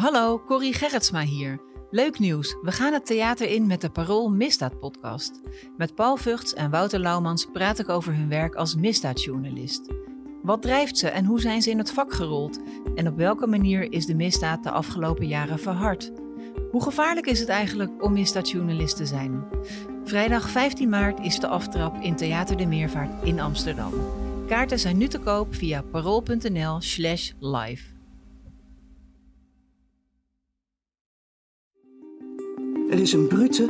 Hallo, Corrie Gerritsma hier. Leuk nieuws, we gaan het theater in met de Parool Misdaad podcast. Met Paul Vugts en Wouter Laumans praat ik over hun werk als misdaadjournalist. Wat drijft ze en hoe zijn ze in het vak gerold? En op welke manier is de misdaad de afgelopen jaren verhard? Hoe gevaarlijk is het eigenlijk om misdaadjournalist te zijn? Vrijdag 15 maart is de aftrap in Theater de Meervaart in Amsterdam. Kaarten zijn nu te koop via parool.nl/slash live. Er is een brute,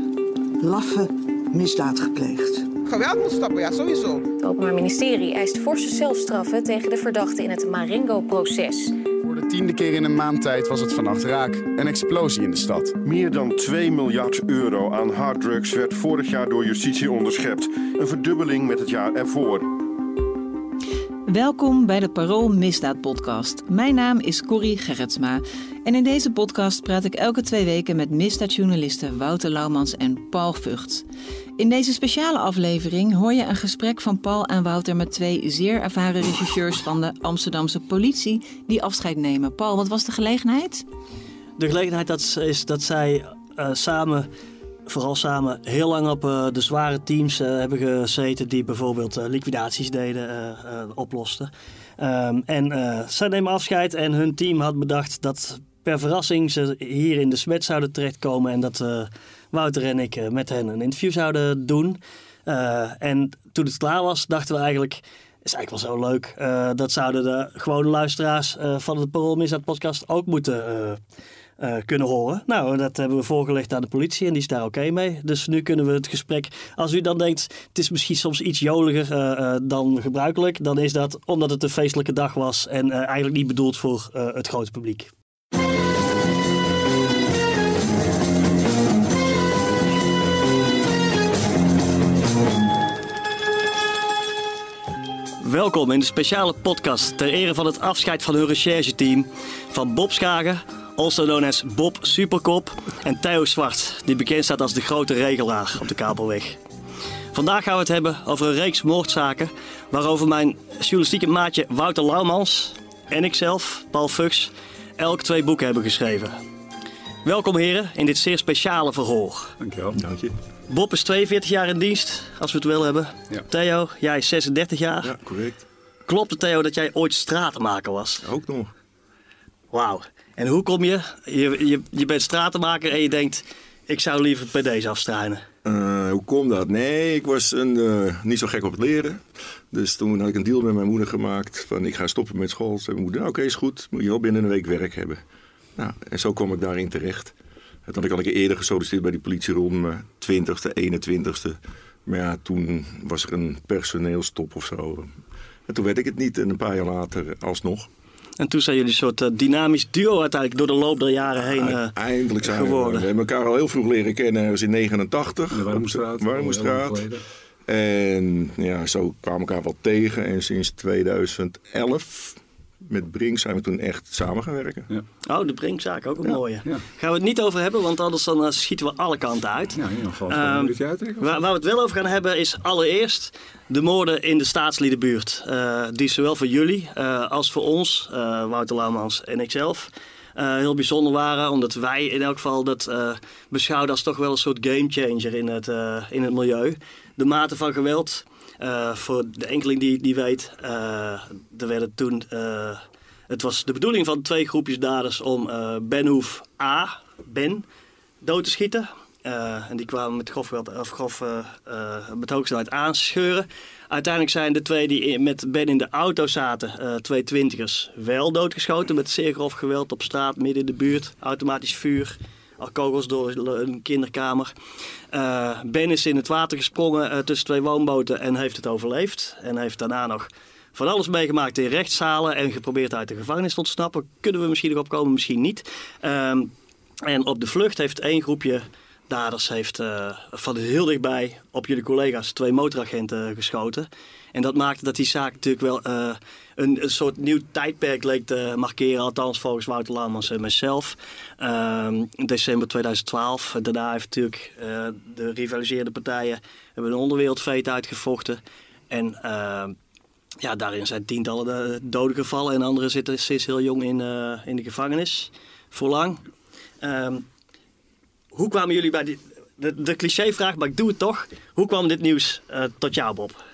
laffe misdaad gepleegd. Geweld moet stoppen, ja, sowieso. Het Openbaar Ministerie eist forse zelfstraffen tegen de verdachten in het Marengo-proces. Voor de tiende keer in een maand tijd was het vannacht raak. Een explosie in de stad. Meer dan 2 miljard euro aan harddrugs werd vorig jaar door justitie onderschept. Een verdubbeling met het jaar ervoor. Welkom bij de Parool Misdaad Podcast. Mijn naam is Corrie Gerritsma. En in deze podcast praat ik elke twee weken met misdaadjournalisten Wouter Laumans en Paul Vugts. In deze speciale aflevering hoor je een gesprek van Paul en Wouter met twee zeer ervaren rechercheurs van de Amsterdamse politie die afscheid nemen. Paul, wat was de gelegenheid? De gelegenheid dat, is dat zij uh, samen vooral samen heel lang op uh, de zware teams uh, hebben gezeten die bijvoorbeeld liquidaties deden, oplosten. Um, en zij nemen afscheid en hun team had bedacht dat per verrassing ze hier in de smet zouden terechtkomen en dat Wouter en ik met hen een interview zouden doen. en toen het klaar was, dachten we eigenlijk, is eigenlijk wel zo leuk. dat zouden de gewone luisteraars van de Parool Misdaad podcast ook moeten kunnen horen. Nou, dat hebben we voorgelegd aan de politie en die is daar oké mee. Dus nu kunnen we het gesprek. Als u dan denkt, het is misschien soms iets joliger dan gebruikelijk, dan is dat omdat het een feestelijke dag was en eigenlijk niet bedoeld voor het grote publiek. Welkom in de speciale podcast ter ere van het afscheid van hun rechercheteam van Bob Schagen, also known as Bob Superkop, en Theo Zwart, die bekend staat als de grote regelaar op de Kabelweg. Vandaag gaan we het hebben over een reeks moordzaken waarover mijn journalistieke maatje Wouter Laumans en ikzelf, Paul Fuchs, elk twee boeken hebben geschreven. Welkom heren in dit zeer speciale verhoor. Dankjewel. Dank je. Bob is 42 jaar in dienst, als we het wel hebben. Ja. Theo, jij is 36 jaar. Ja, correct. Klopt het Theo dat jij ooit stratenmaker was? Ook nog. Wauw. En hoe kom je? Je, je, je bent stratenmaker en je denkt, ik zou liever bij deze afstruinen. Uh, hoe komt dat? Nee, ik was een, uh, niet zo gek op het leren. Dus toen had ik een deal met mijn moeder gemaakt. Van ik ga stoppen met school. Zei mijn moeder, nou, oké, is goed. Moet je wel binnen een week werk hebben. Nou, en zo kwam ik daarin terecht. Dat had ik al een keer eerder gesolliciteerd bij die politie rond mijn 20ste, 21ste. Maar ja, toen was er een personeelstop of zo. En toen werd ik het niet. En een paar jaar later alsnog. En toen zijn jullie een soort uh, dynamisch duo uiteindelijk door de loop der jaren heen uh, Eindelijk zijn geworden. We, we hebben elkaar al heel vroeg leren kennen. Dat was in 89. De Warmoestraat. Warmoestraat. En ja, zo kwamen we elkaar wel tegen. En sinds 2011 met Brink zijn we toen echt samen gaan werken. Ja. Oh, de Brinkzaak, ook een ja. mooie. Ja. Gaan we het niet over hebben, want anders dan uh, schieten we alle kanten uit. Ja, in ieder geval um, het uittrekken. Waar, waar, we het wel over gaan hebben is allereerst de moorden in de staatsliedenbuurt. Uh, die zowel voor jullie uh, als voor ons, Wouter Laumans en ikzelf... heel bijzonder waren, omdat wij in elk geval dat beschouwden als toch wel een soort gamechanger in het, in het milieu. De mate van geweld uh, voor de enkeling die, die weet, uh, er werden toen. Uh, het was de bedoeling van twee groepjes daders om Ben Hoef A, Ben, dood te schieten. en die kwamen met grof, of grof met hoogsnelheid aanscheuren. Uiteindelijk zijn de twee die met Ben in de auto zaten, twee twintigers, wel doodgeschoten met zeer grof geweld op straat, midden in de buurt, automatisch vuur al kogels door een kinderkamer. Uh, ben is in het water gesprongen uh, tussen twee woonboten en heeft het overleefd. En heeft daarna nog van alles meegemaakt in rechtszalen en geprobeerd uit de gevangenis te ontsnappen. Kunnen we misschien nog opkomen, misschien niet. Uh, en op de vlucht heeft één groepje daders heeft, uh, van heel dichtbij op jullie collega's twee motoragenten geschoten. En dat maakte dat die zaak natuurlijk wel een, soort nieuw tijdperk leek te markeren. Althans volgens Wouter Lammers en mezelf. Um, in december 2012. Daarna heeft natuurlijk uh, de rivaliserende partijen hebben een onderwereldfeet uitgevochten. En uh, ja, daarin zijn tientallen doden gevallen. En anderen zitten sinds heel jong in, in de gevangenis. voorlang. Ehm, hoe kwamen jullie bij die... De, de clichévraag, maar ik doe het toch. Hoe kwam dit nieuws tot jou, Bob?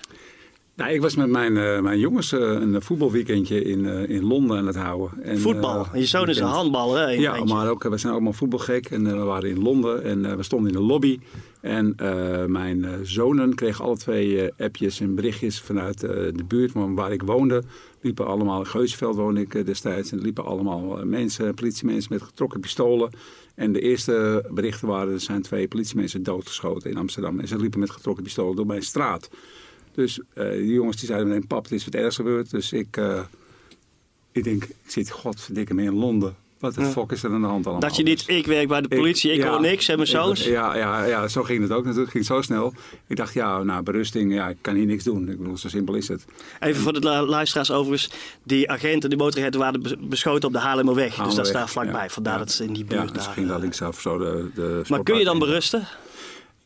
Nou, ik was met mijn, uh, mijn jongens uh, een voetbalweekendje in, uh, in Londen aan het houden. En, Voetbal? je zoon is een handballer, hè? Ja, maar ook, we zijn allemaal voetbalgek. En we waren in Londen en we stonden in de lobby. En mijn zonen kregen alle twee appjes en berichtjes vanuit de buurt waar ik woonde. Liepen allemaal, in Geusveld woonde ik destijds. En liepen allemaal mensen, politiemensen met getrokken pistolen. En de eerste berichten waren, er zijn twee politiemensen doodgeschoten in Amsterdam. En ze liepen met getrokken pistolen door mijn straat. Dus uh, die jongens die zeiden meteen, pap, het is wat ergs gebeurd. Dus ik, uh, ik denk, ik zit godverdikke mee in Londen. Wat de ja. fuck is er aan de hand allemaal? Dat je niet, ik werk bij de politie, ik, ik hoor niks en mijn zoons. Ja, ja, ja, zo ging het ook natuurlijk. Het ging zo snel. Ik dacht, ja, nou, berusting, ja, ik kan hier niks doen. Ik bedoel, zo simpel is het. Even voor de luisteraars overigens. Die agenten, die motoragenten waren beschoten op de Haarlemmerweg. Dus dat staat vlakbij. Vandaar dat ze in die buurt ja, dus daar... ging daar linksaf zo de, de Maar kun je dan berusten?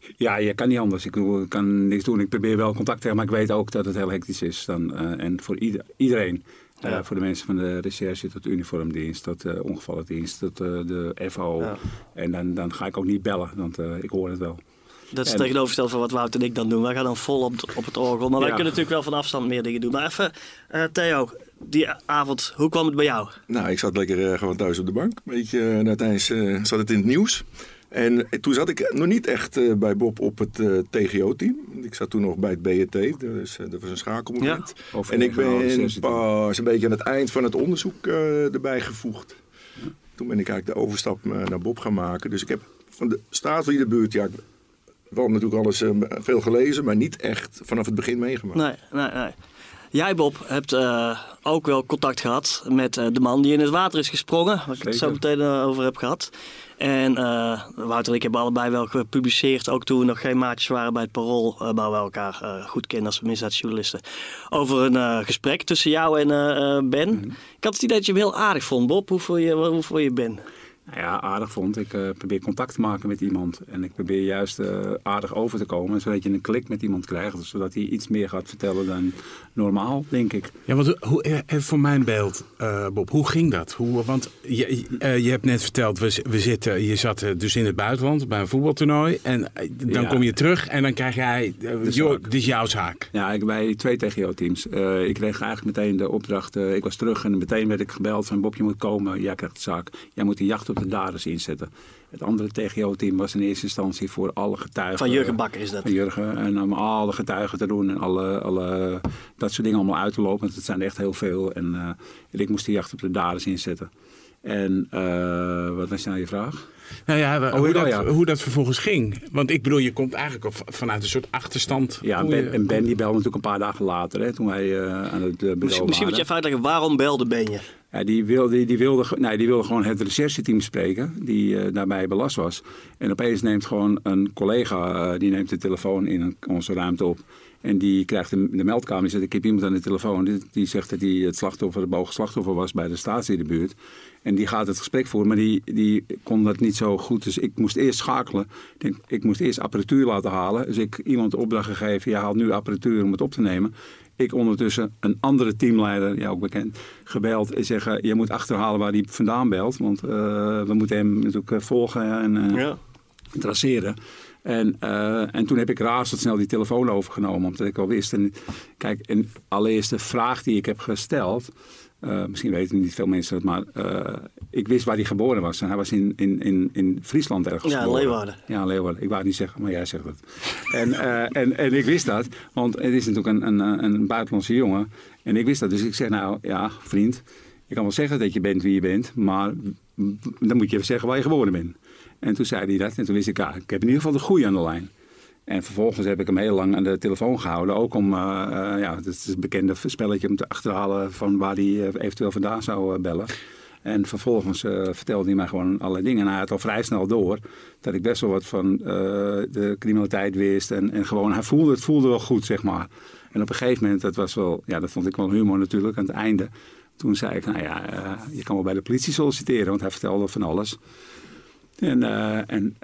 Ja, je kan niet anders. Ik, ik kan niks doen. Ik probeer wel contact te hebben, maar ik weet ook dat het heel hectisch is. Dan, uh, en voor ieder, iedereen. Ja. Uh, voor de mensen van de recherche tot uniformdienst, tot uh, ongevallendienst, tot de FO. Ja. En dan, dan ga ik ook niet bellen, want ik hoor het wel. Dat is en, tegenovergesteld van wat Wout en ik dan doen. Wij gaan dan vol op, op het orgel. Maar wij kunnen natuurlijk wel van afstand meer dingen doen. Maar even, Theo, die avond, hoe kwam het bij jou? Nou, ik zat lekker gewoon thuis op de bank. Weet je, en uiteindelijk zat het in het nieuws. En toen zat ik nog niet echt uh, bij Bob op het uh, TGO-team. Ik zat toen nog bij het BET, dus uh, dat was een schakelmoment. Ja, en ik ben pas een beetje aan het eind van het onderzoek erbij gevoegd. Ja. Toen ben ik eigenlijk de overstap naar Bob gaan maken. Dus ik heb van de staatsliedenbuurt, ja, wel natuurlijk alles veel gelezen, maar niet echt vanaf het begin meegemaakt. Nee, nee, nee. Jij, Bob, hebt ook wel contact gehad met de man die in het water is gesprongen. Waar ik het zo meteen over heb gehad. En Wouter en ik hebben allebei wel gepubliceerd, ook toen we nog geen maatjes waren bij het Parool, maar we elkaar goed kennen als misdaadjournalisten, over een gesprek tussen jou en Ben. Mm -hmm. Ik had het idee dat je hem heel aardig vond, Bob. Hoe voel je, hoe voel je Ben? Ja, aardig vond. Ik uh, probeer contact te maken met iemand. En ik probeer juist uh, aardig over te komen. Zodat je een klik met iemand krijgt. Zodat hij iets meer gaat vertellen dan normaal, denk ik. Ja, want hoe, even voor mijn beeld, uh, Bob. Hoe ging dat? Hoe, want je, je hebt net verteld, we, we zitten, je zat dus in het buitenland bij een voetbaltoernooi. En dan ja. kom je terug en dan krijg jij, joh, dit is jouw zaak. Ja, ik bij twee TGO-teams. ik kreeg eigenlijk meteen de opdracht. ik was terug en meteen werd ik gebeld van Bob, je moet komen. Jij krijgt de zaak. Jij moet de jacht op daders inzetten. Het andere TGO-team was in eerste instantie voor alle getuigen. Van Jurgen Bakker is dat? Van Jurgen. En om alle getuigen te doen en alle, alle, dat soort dingen allemaal uit te lopen. Want het zijn er echt heel veel. En uh, ik moest die jacht op de daders inzetten. En uh, wat was nou je vraag? Nou ja, oh, hoe, dat, ja. hoe dat vervolgens ging. Want ik bedoel, je komt eigenlijk vanuit een soort achterstand. Ja, ben, en Ben die belde natuurlijk een paar dagen later, hè, toen wij uh, aan het bureau Misschien, misschien moet je even uitleggen, waarom belde Ben je? Ja, die, wilde, die, wilde, nee, die wilde gewoon het rechercheteam spreken, die uh, daarbij belast was. En opeens neemt gewoon een collega, uh, die neemt de telefoon in onze ruimte op. En die krijgt de, de meldkamer, die zegt, ik heb iemand aan de telefoon. Die, die zegt dat hij het slachtoffer, het bogen slachtoffer was bij de statie in de buurt. En die gaat het gesprek voeren, maar die, die kon dat niet zo goed. Dus ik moest eerst schakelen. Ik, denk, ik moest eerst apparatuur laten halen. Dus ik iemand de opdracht gegeven, je haalt nu apparatuur om het op te nemen. Ik ondertussen een andere teamleider, ja ook bekend, gebeld en zeggen... je moet achterhalen waar hij vandaan belt. Want uh, we moeten hem natuurlijk volgen en uh, ja. traceren. En, uh, en toen heb ik razendsnel die telefoon overgenomen, omdat ik al wist. En kijk, en allereerst de vraag die ik heb gesteld... Uh, misschien weten niet veel mensen het, maar uh, ik wist waar hij geboren was. En hij was in, in, in, in Friesland ergens Ja, geboren. Leeuwarden. Ja, Leeuwarden. Ik wou het niet zeggen, maar jij zegt het. en, uh, en, en ik wist dat, want het is natuurlijk een, een, een buitenlandse jongen. En ik wist dat, dus ik zeg nou, ja, vriend, je kan wel zeggen dat je bent wie je bent, maar dan moet je even zeggen waar je geboren bent. En toen zei hij dat en toen wist ik, ja, ik heb in ieder geval de goede aan de lijn. En vervolgens heb ik hem heel lang aan de telefoon gehouden. Ook om, uh, uh, ja, het is een bekende spelletje om te achterhalen van waar hij uh, eventueel vandaan zou bellen. En vervolgens vertelde hij mij gewoon allerlei dingen. En hij had al vrij snel door dat ik best wel wat van de criminaliteit wist. En, en gewoon, hij voelde, het voelde wel goed, zeg maar. En op een gegeven moment, dat was wel, ja, dat vond ik wel humor natuurlijk aan het einde. Toen zei ik, nou ja, je kan wel bij de politie solliciteren, want hij vertelde van alles. En, en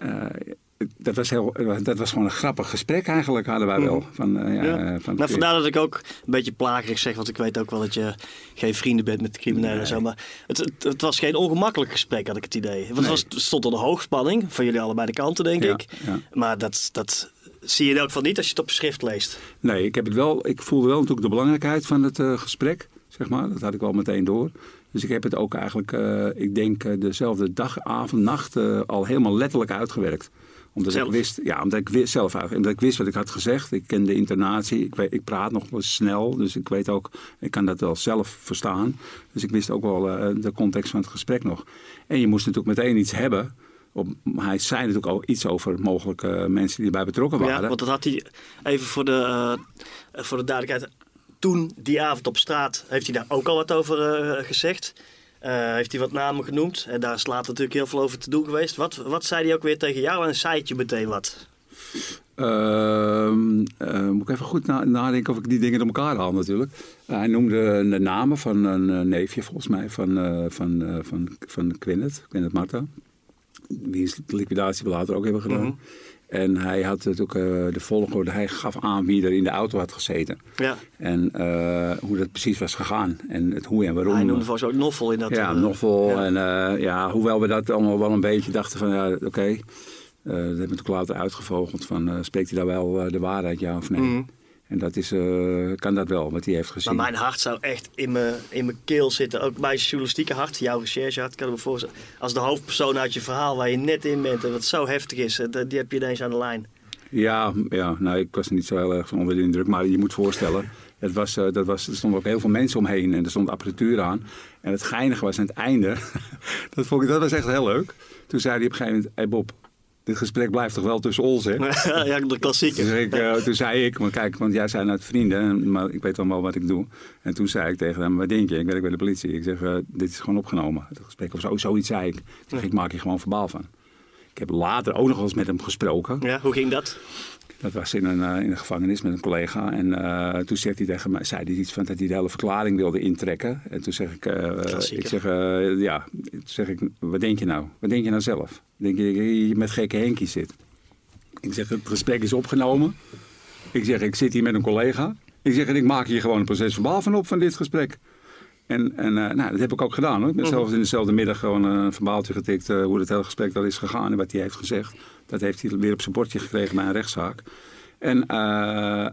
dat, was heel, dat was gewoon een grappig gesprek eigenlijk, hadden wij wel. Van, uh, ja, ja. Van, nou, vandaar dat ik ook een beetje plagerig zeg, want ik weet ook wel dat je geen vrienden bent met de criminelen nee. en zo. Maar het, het, het, was geen ongemakkelijk gesprek, had ik het idee. Want nee. het was, stond onder hoogspanning van jullie allebei de kanten, denk Ja, ik. Maar dat, dat zie je in elk geval niet als je het op schrift leest. Nee, ik, heb het wel, ik voelde wel natuurlijk de belangrijkheid van het uh, gesprek, zeg maar. Dat had ik wel meteen door. Dus ik heb het ook eigenlijk, uh, ik denk, dezelfde dag, avond, nacht al helemaal letterlijk uitgewerkt. Omdat zelf. ik wist, ja, omdat ik wist, zelf eigenlijk, omdat ik wist wat ik had gezegd. Ik ken de intonatie, ik, weet, ik praat nog wel snel, dus ik weet ook, ik kan dat wel zelf verstaan. Dus ik wist ook wel de context van het gesprek nog. En je moest natuurlijk meteen iets hebben. Op, hij zei natuurlijk ook iets over mogelijke mensen die erbij betrokken waren. Ja, want dat had hij even voor de, uh, voor de duidelijkheid. Toen, die avond op straat, heeft hij daar ook al wat over uh, gezegd. Uh, heeft hij wat namen genoemd. En daar is later natuurlijk heel veel over te doen geweest. Wat, wat zei hij ook weer tegen jou en zei het je meteen wat? Uh, moet ik even goed na nadenken of ik die dingen door elkaar haal natuurlijk. hij noemde de namen van een neefje volgens mij van, van, van, van Quinnet, Quinnet Marta. Die is liquidatie we later ook hebben gedaan. Mhm. Mm -hmm. En hij had natuurlijk uh, de volgorde, hij gaf aan wie er in de auto had gezeten. Ja. En uh, hoe dat precies was gegaan. En het hoe en waarom. Hij noemde volgens ook Noffel in dat. Ja, uh, Noffel. ja. En ja, hoewel we dat allemaal wel een beetje dachten van ja, oké. Okay, dat hebben we natuurlijk later uitgevogeld van spreekt hij daar wel de waarheid, ja of nee. Mhm. En dat is, uh, kan dat wel, wat hij heeft gezien. Maar mijn hart zou echt in mijn, in mijn keel zitten. Ook mijn journalistieke hart, jouw recherchehart, kan ik me voorstellen. Als de hoofdpersoon uit je verhaal waar je net in bent en wat zo heftig is, die heb je ineens aan de lijn. Ja, ja nou, ik was er niet zo heel erg van onder de indruk. Maar je moet voorstellen, het was, uh, dat was, er stonden ook heel veel mensen omheen en er stond apparatuur aan. En het geinige was aan het einde, dat, vond ik, dat was echt heel leuk. Toen zei hij op een gegeven moment, hey Bob, dit gesprek blijft toch wel tussen ons, hè? ja, de klassieke. Dus ik, uh, toen zei ik, maar kijk, want jij zijn uit vrienden, maar ik weet dan wel wat ik doe. En toen zei ik tegen hem, wat denk je? Ik werk bij de politie. Ik zeg, uh, dit is gewoon opgenomen, het gesprek. Of zo, zoiets zei ik. Ik, zeg, ik maak je gewoon verbaal van. Ik heb later ook nog wel eens met hem gesproken. Ja, hoe ging dat? Dat was in een, uh, in een gevangenis met een collega. En uh, toen zei hij tegen mij, zei hij iets van dat hij de hele verklaring wilde intrekken. En toen zeg ik, uh, ik zeg, ja, toen zeg ik, wat denk je nou? Wat denk je nou zelf? Denk je dat je met gekke Henkie zit? Ik zeg, het gesprek is opgenomen. Ik zeg, ik zit hier met een collega. Ik zeg, en ik maak hier gewoon een proces van op van dit gesprek. En, en uh, nou, dat heb ik ook gedaan. Hoor. Ik ben Mhm. zelfs in dezelfde middag gewoon een verbaaltje getikt uh, hoe het hele gesprek al is gegaan en wat hij heeft gezegd. Dat heeft hij weer op zijn bordje gekregen bij een rechtszaak. En,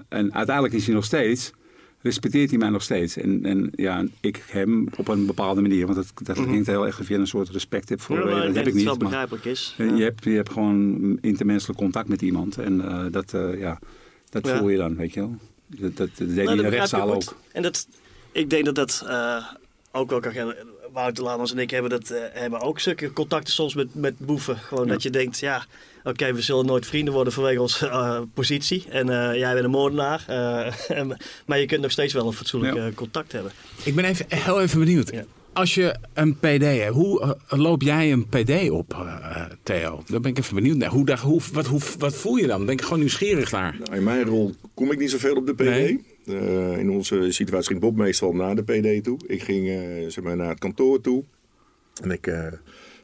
en uiteindelijk is hij nog steeds, respecteert hij mij nog steeds. En, en ja, ik hem op een bepaalde manier. Want dat, dat Mhm. klinkt heel erg of je een soort respect hebt voor Ja, Dat heb ik dat niet. het wel maar begrijpelijk is. je, hebt, je hebt gewoon intermenselijk contact met iemand. En dat, ja, dat Ja. voel je dan, weet je wel. Dat, dat, dat deed Nou, hij in de rechtszaal ook. En dat, ik denk dat dat uh, ook wel kan gaan. Wouter Lamers en ik hebben, dat, uh, hebben ook zulke contacten soms met, met boeven. Gewoon Ja. dat je denkt, ja, oké, okay, we zullen nooit vrienden worden vanwege onze uh, positie. En uh, jij bent een moordenaar. Uh, maar je kunt nog steeds wel een fatsoenlijk Ja. contact hebben. Ik ben even, heel even benieuwd. Ja. Als je een PD hebt, hoe uh, loop jij een PD op, uh, Theo? Daar ben ik even benieuwd naar. Hoe, hoe, wat, hoe, wat voel je dan? Ben ik gewoon nieuwsgierig naar? Nou, in mijn rol kom ik niet zoveel op de PD. Nee. Uh, in onze situatie ging Bob meestal naar de PD toe. Ik ging uh, zeg maar naar het kantoor toe. En ik uh,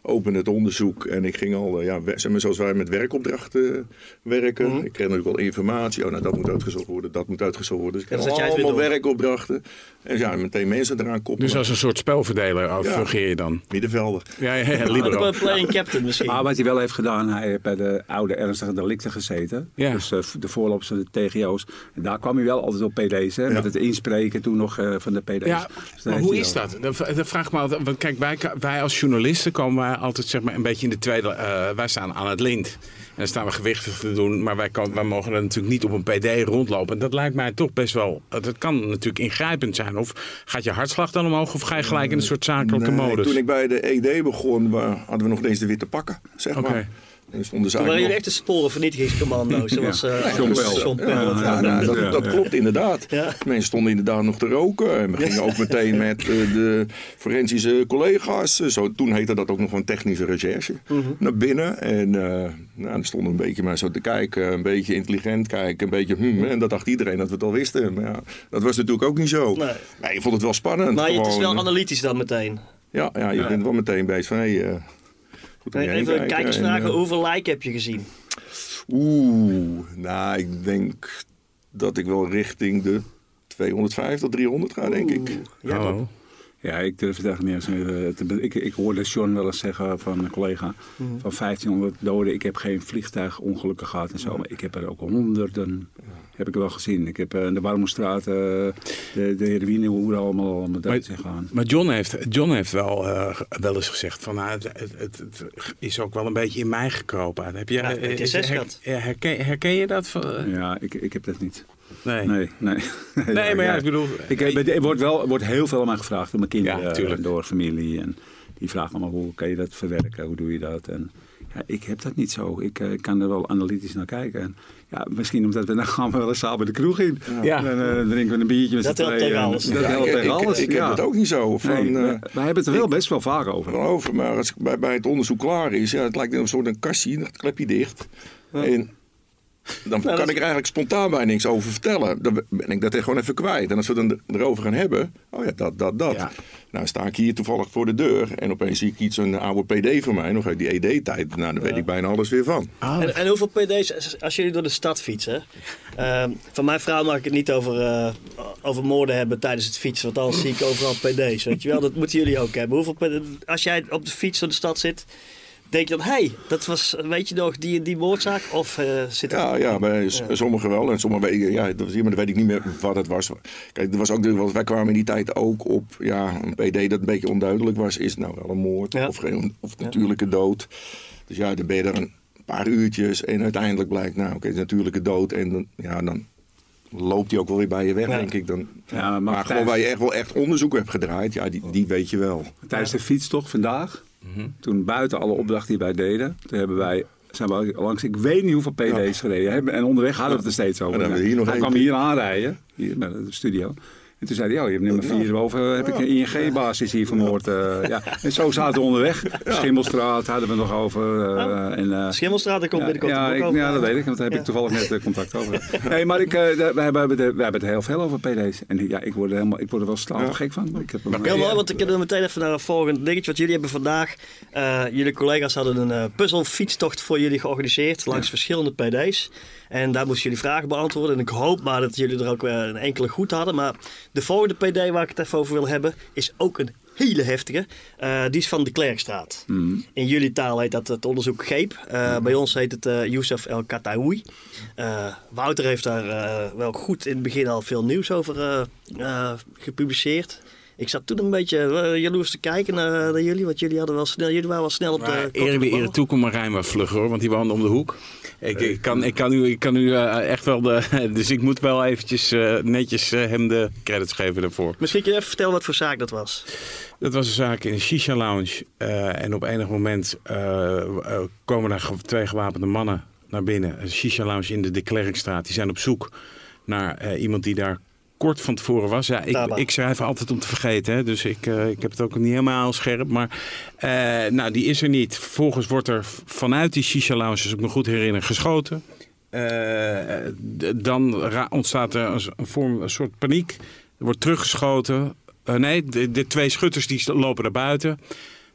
opende het onderzoek en ik ging al, ja, zeg maar, zoals wij met werkopdrachten werken. Mhm. Ik kreeg natuurlijk al informatie. Oh, nou, dat moet uitgezocht worden, dat moet uitgezocht worden. Dus ik kreeg dat allemaal werkopdrachten. En ja, meteen mensen eraan koppelen. Dus als een soort spelverdeler ja. fungeer je dan? Middenvelder. Ja, ja, ja libero. Een playing captain misschien. Maar wat hij wel heeft gedaan, hij heeft bij de oude ernstige delicten gezeten. Ja. Dus uh, de voorlopers van de TGO's. En daar kwam hij wel altijd op PD's. Hè, Ja. Met het inspreken toen nog uh, van de PD's. Ja, Dus maar hoe is wel- dat? Dat, vraag ik me altijd. Want kijk, wij, wij als journalisten komen altijd zeg maar, een beetje in de tweede. eh, wij staan aan het lint. En dan staan we gewichtig te doen. Maar wij, kan, wij mogen er natuurlijk niet op een PD rondlopen. En dat lijkt mij toch best wel. Dat kan natuurlijk ingrijpend zijn. Of gaat je hartslag dan omhoog? Of ga je gelijk in een soort zakelijke Nee, modus? Toen ik bij de ED begon, hadden we nog eens de witte pakken, zeg maar. En stonden ze Toen waren jullie echt een sporenvernietigingscommando. Zoals uh, John. Ja, nou, dat, dat klopt inderdaad. Ja. Mensen stonden inderdaad nog te roken. En we gingen ook meteen met eh, de forensische collega's. eh, Zo, toen heette dat ook nog een technische recherche. Mhm. Naar binnen. En eh nou, dan stonden we een beetje maar zo te kijken. Een beetje intelligent kijken. Een beetje hmm. En dat dacht iedereen dat we het al wisten. Maar ja, dat was natuurlijk ook niet zo. Nee. Nee, je vond het wel spannend. Maar het is wel analytisch dan meteen. Ja, ja je bent wel meteen bezig van... Hey, eh, goed om je heen Even kijken. kijkers En, vragen, hoeveel like heb je gezien? Oeh, nou, ik denk dat ik wel richting de 250 tot 300 ga, denk ik. Ja, Oh. Ja, ik durf het echt niet eens meer eh, te ik, ik hoorde John wel eens zeggen van een collega Mhm. van 1500 doden. Ik heb geen vliegtuigongelukken gehad en zo, maar ik heb er ook honderden heb ik wel gezien. Ik heb eh, in de Warmoestraat eh, de, de heroïnehoeren allemaal, allemaal dood zijn gegaan. Maar John heeft, John heeft wel, eh, wel eens gezegd van nou, het, het, het, is ook wel een beetje in mij gekropen. Heb je, Ja, herken, herken je dat? Van, Ja, ik, ik heb dat niet. Nee. Nee, nee. Nee, maar ja, ik bedoel... Ik, er wordt wel wordt heel veel aan mij gevraagd door mijn kinderen, Ja, eh, door familie. En die vragen allemaal hoe kan je dat verwerken, hoe doe je dat? En ja, ik heb dat niet zo. Ik eh, kan er wel analytisch naar kijken. En, ja, misschien omdat we dan gaan we wel eens samen de kroeg in. Ja. En dan eh, drinken we een biertje met Dat z'n helpt tweeën. tegen En alles. Dat Ja, helpt ik, tegen ik- alles. ik ja. heb het ook niet zo. Van, Nee, eh, we hebben het er wel best wel vaak over. maar als ik bij, bij het onderzoek klaar is, ja, het lijkt een soort een kastje, dan klep je dicht. En dan dat kan is- ik er eigenlijk spontaan bij niks over vertellen. Dan ben ik dat gewoon even kwijt. En als we het dan erover gaan hebben, oh ja, dat, dat, dat. Ja. Nou sta ik hier toevallig voor de deur en opeens zie ik iets, een oude PD van mij, nog uit die ED-tijd. Nou, daar weet ik bijna alles weer van. En, en hoeveel PD's, als jullie door de stad fietsen. ehm, van mijn vrouw mag ik het niet over, eh, over moorden hebben tijdens het fietsen. Want anders zie ik overal PD's. Weet je wel, dat moeten jullie ook hebben. Hoeveel als jij op de fiets door de stad zit, denk je dan, hé, hey, dat was, weet je nog, die, die moordzaak? Of eh, zit er... Ja, ja, bij sommigen wel. En sommigen ja, dat maar dan weet ik niet meer wat het was. Kijk, er was ook, want wij kwamen in die tijd ook op ja, een PD dat een beetje onduidelijk was. Is het nou wel een moord Ja. of, geen, of natuurlijke dood? Dus ja, dan ben je er een paar uurtjes en uiteindelijk blijkt, nou oké, het is natuurlijke dood. En dan, ja, dan loopt die ook wel weer bij je weg, Ja. denk ik. Dan, Ja, maar maar gewoon waar je echt wel echt onderzoek hebt gedraaid, ja, die, die weet je wel. Tijdens de fietstocht vandaag, Mhm. toen buiten alle opdrachten die wij deden, toen hebben wij, zijn we langs, ik weet niet hoeveel PD's gereden hebben. En onderweg hadden we het er steeds over. En dan we hier nog kwam hier aanrijden, hier bij de studio. En toen zei hij, oh, je hebt nummer 4 boven, heb ik een ING-basis hier vermoord. eh, ja. En zo zaten we onderweg. Schimmelstraat hadden we nog over. eh, en, eh, Schimmelstraat, daar komt ja, binnenkort ja, ik, over. ja, dat weet ik, want daar heb ik toevallig net eh, contact over. Nee, maar ik, eh, we, hebben, het- we hebben het heel veel over PD's. En ja, ik word er, helemaal, ik word er wel straal gek van. Ik heb Heel mooi, want ik heb er meteen even naar een volgend dingetje. Want jullie hebben vandaag, eh, jullie collega's hadden een eh, puzzelfietstocht voor jullie georganiseerd. Langs verschillende PD's. En daar moesten jullie vragen beantwoorden. En ik hoop maar dat jullie er ook weer een enkele goed hadden. Maar de volgende PD waar ik het even over wil hebben, is ook een hele heftige. Eh, die is van de Klerkstraat. In jullie taal heet dat het onderzoek GEEP. Eh, Bij ons heet het eh Youssef El Kataoui. Wouter heeft daar wel goed in het begin al veel nieuws over gepubliceerd. Ik zat toen een beetje eh, jaloers te kijken naar, naar jullie, want jullie hadden wel snel, jullie waren wel snel op de. Maar de wie ere toe, kom Marijn wat vlugger hoor, want die woonde om de hoek. Ik, ik, kan, ik kan u, ik kan u eh, echt wel de... Dus ik moet wel eventjes eh, netjes eh, hem de credits geven daarvoor. Misschien kun je even vertellen wat voor zaak dat was. Dat was een zaak in een shisha lounge. eh, en op enig moment eh, eh, komen daar twee gewapende mannen naar binnen. Een shisha lounge in de De Klerkstraat. Die zijn op zoek naar eh, iemand die daar kort van tevoren was. Ja, ik, ik schrijf altijd om te vergeten. Hè, dus ik, eh, ik heb het ook niet helemaal scherp. Maar eh, nou, die is er niet. Vervolgens wordt er vanuit die shisha lounge, als ik me goed herinner, geschoten. Eh, dan ontstaat er een, vorm, een soort paniek. Er wordt teruggeschoten. Nee, de, de twee schutters die lopen naar buiten.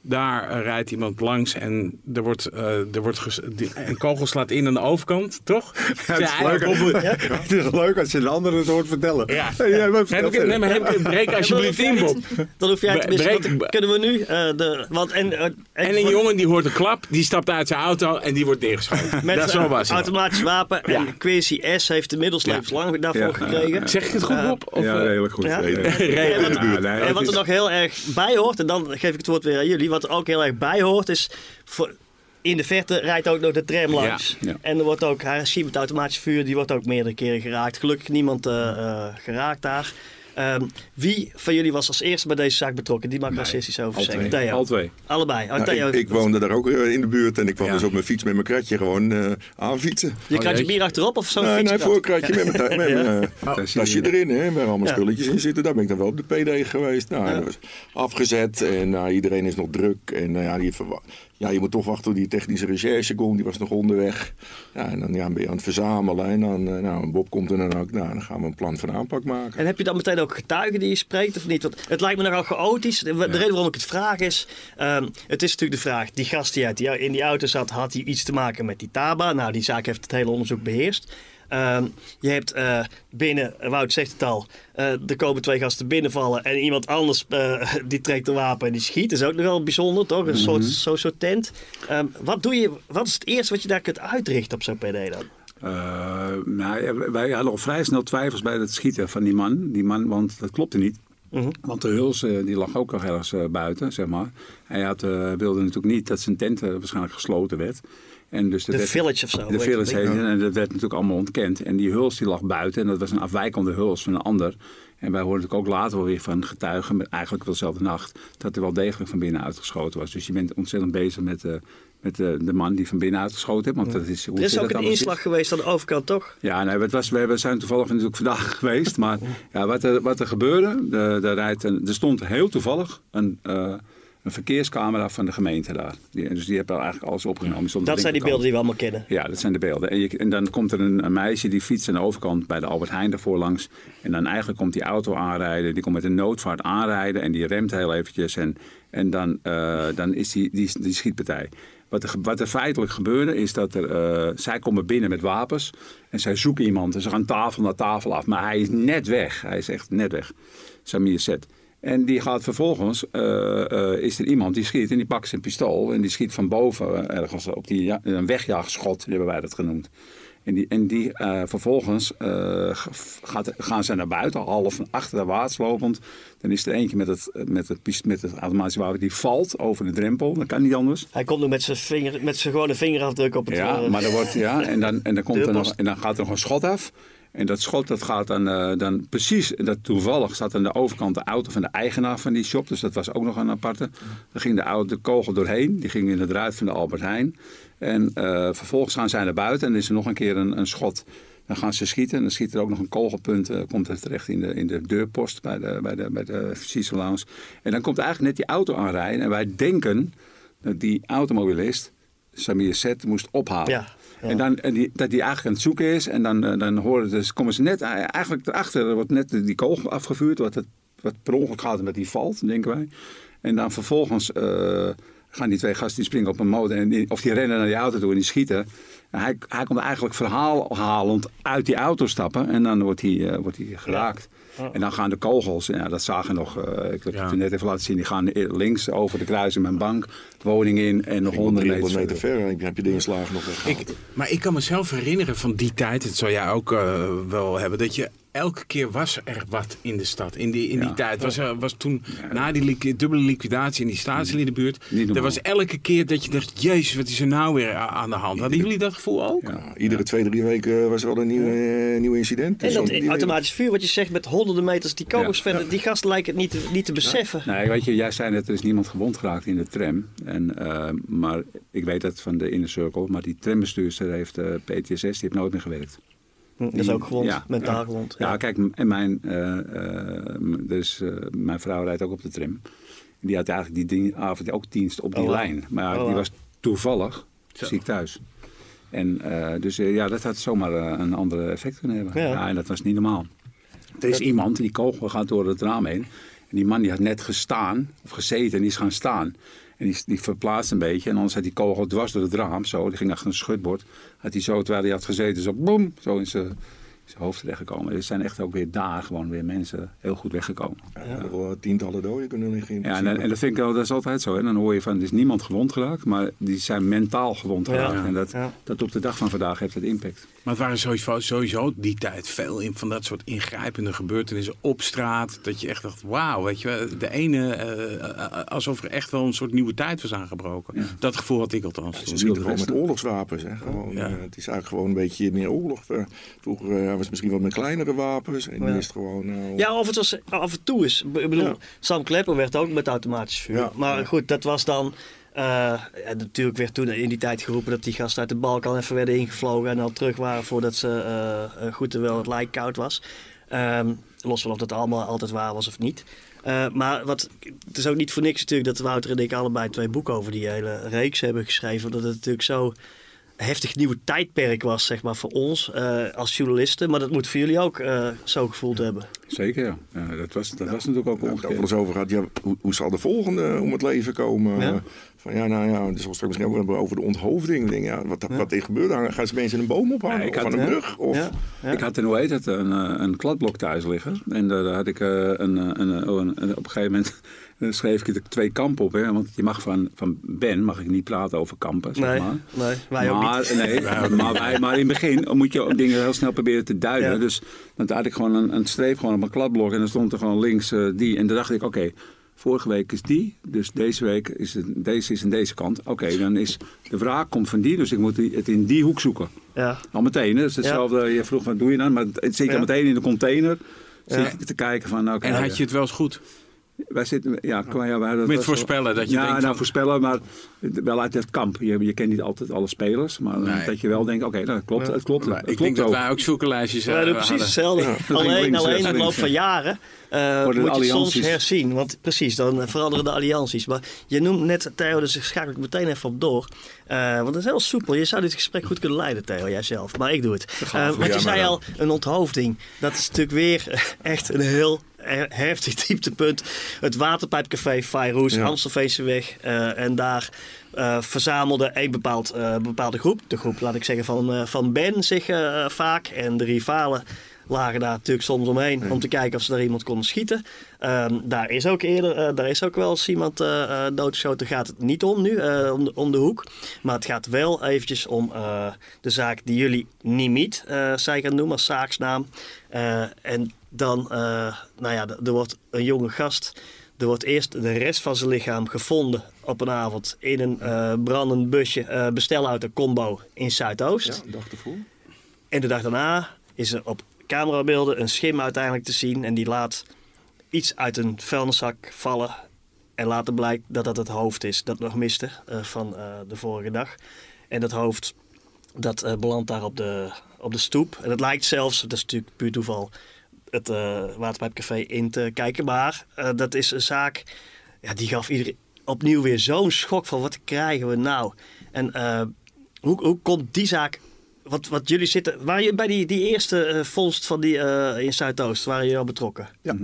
Daar rijdt iemand langs en er wordt, eh, er wordt een kogel slaat in aan de overkant, toch? Ja, het, is leuk, het is leuk als je een ander het hoort vertellen. Ja. Ja, maar Heb ik, het- nee, maar heb ik het breek alsjeblieft in, Bob. Dan hoef jij want dan kunnen we nu. eh, de, want, en, eh, En een jongen die hoort een klap, die stapt uit zijn auto en die wordt neergeschoten. met Dat zo een automatisch wapen. En Ja. Quincy S. heeft inmiddels levenslang daarvoor Ja. gekregen. Zeg ik het goed, Bob? Of, Ja, redelijk goed. En wat, Ja, nee, en het wat er nog heel erg bij hoort, en dan geef ik het woord weer aan jullie. Wat er ook heel erg bij hoort is. Voor, in de verte rijdt ook nog de tram langs. Ja, ja. En er wordt ook, hij ziet met automatisch vuur, die wordt ook meerdere keren geraakt. Gelukkig niemand eh, eh, geraakt daar. Ehm, wie van jullie was als eerste bij deze zaak betrokken? Die mag racistisch over Al zeggen. Theo. Al twee. Allebei. Oh, Nou, Theo, ik, ik woonde daar ook eh, in de buurt en ik kwam Ja. dus op mijn fiets met mijn kratje gewoon eh, aanfietsen. je krijgt je jeetje. bier achterop of zo'n Nee, nee, voor een kratje met mijn, met mijn eh, tasje je. erin, hè, waar allemaal Ja. spulletjes in zitten. Daar ben ik dan wel op de PD geweest. Nou, dat was afgezet en nou, iedereen is nog druk. En nou ja, die ja, je moet toch wachten tot die technische recherche komt. Die was nog onderweg. Ja, en dan ja, ben je aan het verzamelen. En dan, eh, nou, Bob komt er dan ook. Nou, dan gaan we een plan van aanpak maken. En heb je dan meteen ook getuigen die je spreekt of niet? Want het lijkt me nogal chaotisch. De, de reden waarom ik het vraag is... ehm, het is natuurlijk de vraag, die gast die uit die, in die auto zat... had hij iets te maken met die Taba? Nou, die zaak heeft het hele onderzoek beheerst. Ehm, je hebt eh, binnen, Wout zegt het al, eh, er komen twee gasten binnenvallen en iemand anders eh, die trekt een wapen en die schiet. Dat is ook nog wel bijzonder, toch? Een soort, zo'n soort tent. Ehm, wat, doe je, wat is het eerste wat je daar kunt uitrichten op zo'n PD dan? Eh, nou, wij hadden al vrij snel twijfels bij het schieten van die man. Die man want dat klopte niet. Mhm. Want de huls eh, die lag ook nog ergens eh, buiten, zeg maar. Hij had, eh, wilde natuurlijk niet dat zijn tent eh, waarschijnlijk gesloten werd. En dus De werd- Village of zo, De Village heet en dat werd natuurlijk allemaal ontkend. En die huls die lag buiten en dat was een afwijkende huls van een ander. En wij hoorden natuurlijk ook later wel weer van getuigen, met eigenlijk wel dezelfde nacht, dat er wel degelijk van binnen uitgeschoten was. Dus je bent ontzettend bezig met, eh, met de, de man die van binnen uitgeschoten heeft. Want dat is, hoe Er is ook een inslag geweest aan de overkant, toch? ja, nee, het was, we zijn toevallig natuurlijk vandaag geweest. Maar ja, wat, er, wat er gebeurde, de, de rijdt er stond heel toevallig een, eh, een verkeerscamera van de gemeente daar. Die, dus die hebben eigenlijk alles opgenomen. Stond Dat zijn die beelden die we allemaal kennen. Ja, dat zijn de beelden. En, je, en dan komt er een, een meisje die fietst aan de overkant bij de Albert Heijn ervoor langs. En dan eigenlijk komt die auto aanrijden. Die komt met een noodvaart aanrijden en die remt heel eventjes. En, en dan, eh, dan is die, die, die schietpartij. Wat er, wat er feitelijk gebeurde is dat er, eh, zij komen binnen met wapens. En zij zoeken iemand. En ze gaan tafel naar tafel af. Maar hij is net weg. Hij is echt net weg. Samir Zet. En die gaat vervolgens, eh, eh, is er iemand die schiet en die pakt zijn pistool en die schiet van boven eh, ergens op die ja, een wegjaagschot, hebben wij dat genoemd. En die, en die vervolgens gaat, gaan ze naar buiten, half achter de lopend. Dan is er eentje met het, met het, met het automatische wapen die valt over de drempel. Dat kan niet anders. Hij komt nu met zijn, vinger, met zijn gewone vingerafdruk op het... Ja, maar dan wordt, ja, en, dan, en, dan komt er nog, en dan gaat er nog een schot af. En dat schot dat gaat dan, eh, dan precies, dat toevallig staat aan de overkant de auto van de eigenaar van die shop. Dus dat was ook nog een aparte. Daar ging de, auto, de kogel doorheen. Die ging in het ruit van de Albert Heijn. En eh, vervolgens gaan zij naar buiten en is er nog een keer een, een schot. Dan gaan ze schieten en dan schiet er ook nog een kogelpunt. eh, komt er terecht in de, in de deurpost bij de, bij de, bij de Lounge. En dan komt eigenlijk net die auto aanrijden. En wij denken dat die automobilist Samir Zet moest ophalen. Ja, En, dan, en die, dat hij eigenlijk aan het zoeken is. En dan, eh, dan horen dus, komen ze net eigenlijk erachter. Er wordt net die kogel afgevuurd. Wat, het, wat per ongeluk gaat en dat die valt, denken wij. En dan vervolgens eh, gaan die twee gasten die springen op een motor. En of die rennen naar die auto toe en die schieten. En hij, hij komt eigenlijk verhaalhalend uit die auto stappen. En dan wordt hij, eh, wordt hij geraakt. En dan gaan de kogels, ja, dat zagen nog, eh, ik heb Ja. het net even laten zien, die gaan links over de kruis in mijn bank, woning in en nog honderden 300 meter meter ver heb je- heb je de inslagen nog weggehaald. Ik, maar ik kan mezelf herinneren van die tijd, dat zou jij ook eh, wel hebben, dat je elke keer was er wat in de stad. In die, in die Ja. tijd was er was toen, na die dubbele liquidatie in die staatsliedenbuurt, normaal. er was elke keer dat je dacht, jezus, wat is er nou weer aan de hand? Hadden jullie dat gevoel ook? Ja. Iedere twee, drie weken was er wel een nieuw, eh, nieuw incident. En Dus dat automatisch vuur, wat je zegt, met honderden meters die kogels Ja. verder. Die gasten lijken het niet te, niet te beseffen. Nee, weet je, jij zei net, er is niemand gewond geraakt in de tram. En, eh, maar ik weet dat van de Inner Circle. Maar die trambestuurster heeft eh, PTSS, die heeft nooit meer gewerkt. Dat is ook gewond, Ja. mentaal Ja. gewond. Ja, kijk, en mijn, eh, eh, dus, eh, mijn vrouw rijdt ook op de tram. Die had eigenlijk die dien- avond ook dienst op die Oh, lijn. Maar Oh, die was toevallig ziek thuis. En eh, dus ja, dat had zomaar een andere effect kunnen hebben. Ja. Ja. en dat was niet normaal. Er is iemand, die kogel gaat door het raam heen. En die man die had net gestaan, of gezeten, en die is gaan staan. En die, die verplaatst een beetje. En anders had die kogel dwars door het raam, zo. Die ging achter een schutbord. Had hij zo, terwijl hij had gezeten, zo boem, zo in zijn, zijn hoofd terechtgekomen. Er zijn echt ook weer daar gewoon weer mensen heel goed weggekomen. Ja, wel tientallen doden kunnen liggen. in Ja, en, dat vind ik wel, dat is altijd zo. Hè. Dan hoor je van, er is niemand gewond geraakt, maar die zijn mentaal gewond Ja. geraakt. En dat, Ja. dat op de dag van vandaag heeft het impact. Maar het waren sowieso, sowieso die tijd veel in, van dat soort ingrijpende gebeurtenissen op straat. Dat je echt dacht, wauw, weet je wel. De ene, eh, eh, alsof er echt wel een soort nieuwe tijd was aangebroken. Dat gevoel had ik althans. Ze toen. schieten gewoon met oorlogswapens. Hè. Gewoon, Ja. eh, het is eigenlijk gewoon een beetje meer oorlog. Vroeger eh, was het misschien wat met kleinere wapens. En nu Ja. is het gewoon... nou, Ja, of het was af en toe is. Ik bedoel, Ja. Sam Klepper werd ook met automatisch vuur. Ja. Maar Ja. goed, dat was dan. Eh, ja, natuurlijk werd toen in die tijd geroepen dat die gasten uit de Balkan even werden ingevlogen en al terug waren voordat ze eh, eh, goed terwijl het lijk koud was. Ehm, los van of dat allemaal altijd waar was of niet. Eh, maar wat, het is ook niet voor niks natuurlijk dat Wouter en ik allebei twee boeken over die hele reeks hebben geschreven. Dat het natuurlijk zo heftig nieuwe tijdperk was, zeg maar, voor ons eh, als journalisten. Maar dat moet voor jullie ook eh, zo gevoeld hebben. Zeker, ja. ja dat was, dat was natuurlijk ook We hebben het wel over gehad. Ja, hoe, hoe zal de volgende om het leven komen? Ja. Van ja, nou ja, dus straks misschien ook over de onthoofding. Denk, ja, wat, wat er gebeurt, dan gaan ze mensen een boom ophangen Ja, ik of had- aan een ja. brug. Of, Ja, ja. Ik had een, hoe heet het, een, eh, een kladblok thuis liggen. En daar had ik eh, een, eh, een, een, een- een- op een gegeven moment schreef ik er twee kampen op. Hè? Want je mag van, van Ben mag ik niet praten over kampen, zeg Nee, maar. nee, wij ook maar, niet. Nee, maar, wij, maar in het begin moet je ook dingen heel snel proberen te duiden. Ja. Dus dan had ik gewoon een, een streep gewoon op mijn kladblok. En dan stond er gewoon links die. En dan dacht ik, oké, vorige week is die. Dus deze week is het, deze is aan deze kant. Oké, dan is de wraak komt van die. Dus ik moet die- het in die hoek zoeken. Ja. Al meteen, hè? dat is hetzelfde. Je vroeg, wat doe je dan? Maar het zit Ja. al meteen in de container. Ja. Zit ik te kijken van, nou, oké, En had je het wel eens goed? Wij zitten, ja, ja, wij- dat Met voorspellen, dat je ja, denkt nou, van- voorspellen, maar wel uit het kamp. Je, je kent niet altijd alle spelers, maar Nee. dat je wel denkt, oké, nou, het klopt, het klopt, het ik klopt denk dat wij ook zulke lijstjes We eh, doen precies hetzelfde. Alleen, Links, alleen rechts, in de loop van ja. jaren eh, Worden de moet je soms allianties. herzien. Want precies, dan veranderen de allianties. Maar je noemt net Theo, dus ik schakel ik meteen even op door. Eh, want dat is heel soepel. Je zou dit gesprek goed kunnen leiden, Theo, jijzelf. Maar ik doe het. Eh, want je Ja, zei al, een onthoofding. Dat is natuurlijk weer echt een heel he- heftig dieptepunt. Het Waterpijpcafé Fairoes, Ja. Amstelveenseweg. eh en daar eh, verzamelde een bepaald, eh, bepaalde groep. De groep, laat ik zeggen, van, van Ben zich vaak. En de rivalen lagen daar natuurlijk soms omheen om te kijken of ze daar iemand konden schieten. Ehm, daar is ook eerder, daar is ook wel eens iemand eh eh, doodgeschoten. Gaat het niet om nu, om, de, om de hoek. Maar het gaat wel eventjes om de zaak die jullie Nimiet eh zijn gaan noemen als zaaksnaam. En dan, eh, nou ja, er wordt een jonge gast. Er wordt eerst de rest van zijn lichaam gevonden op een avond in een eh, brandend busje, eh bestelauto combo in Zuidoost. Ja, dag ervoor. En de dag daarna is er op camerabeelden een schim uiteindelijk te zien. En die laat iets uit een vuilniszak vallen. En later blijkt dat dat het hoofd is dat nog miste van de vorige dag. En dat hoofd dat belandt daar op de, op de stoep. En het lijkt zelfs, dat is natuurlijk puur toeval, het eh Waterpijpcafé in te kijken. Maar eh, dat is een zaak, ja, die gaf iedereen opnieuw weer zo'n schok van wat krijgen we nou? En eh, hoe, hoe komt die zaak wat, wat jullie zitten. Waren je bij die, die eerste vondst van die eh, in Zuidoost, waren je al betrokken? Ja.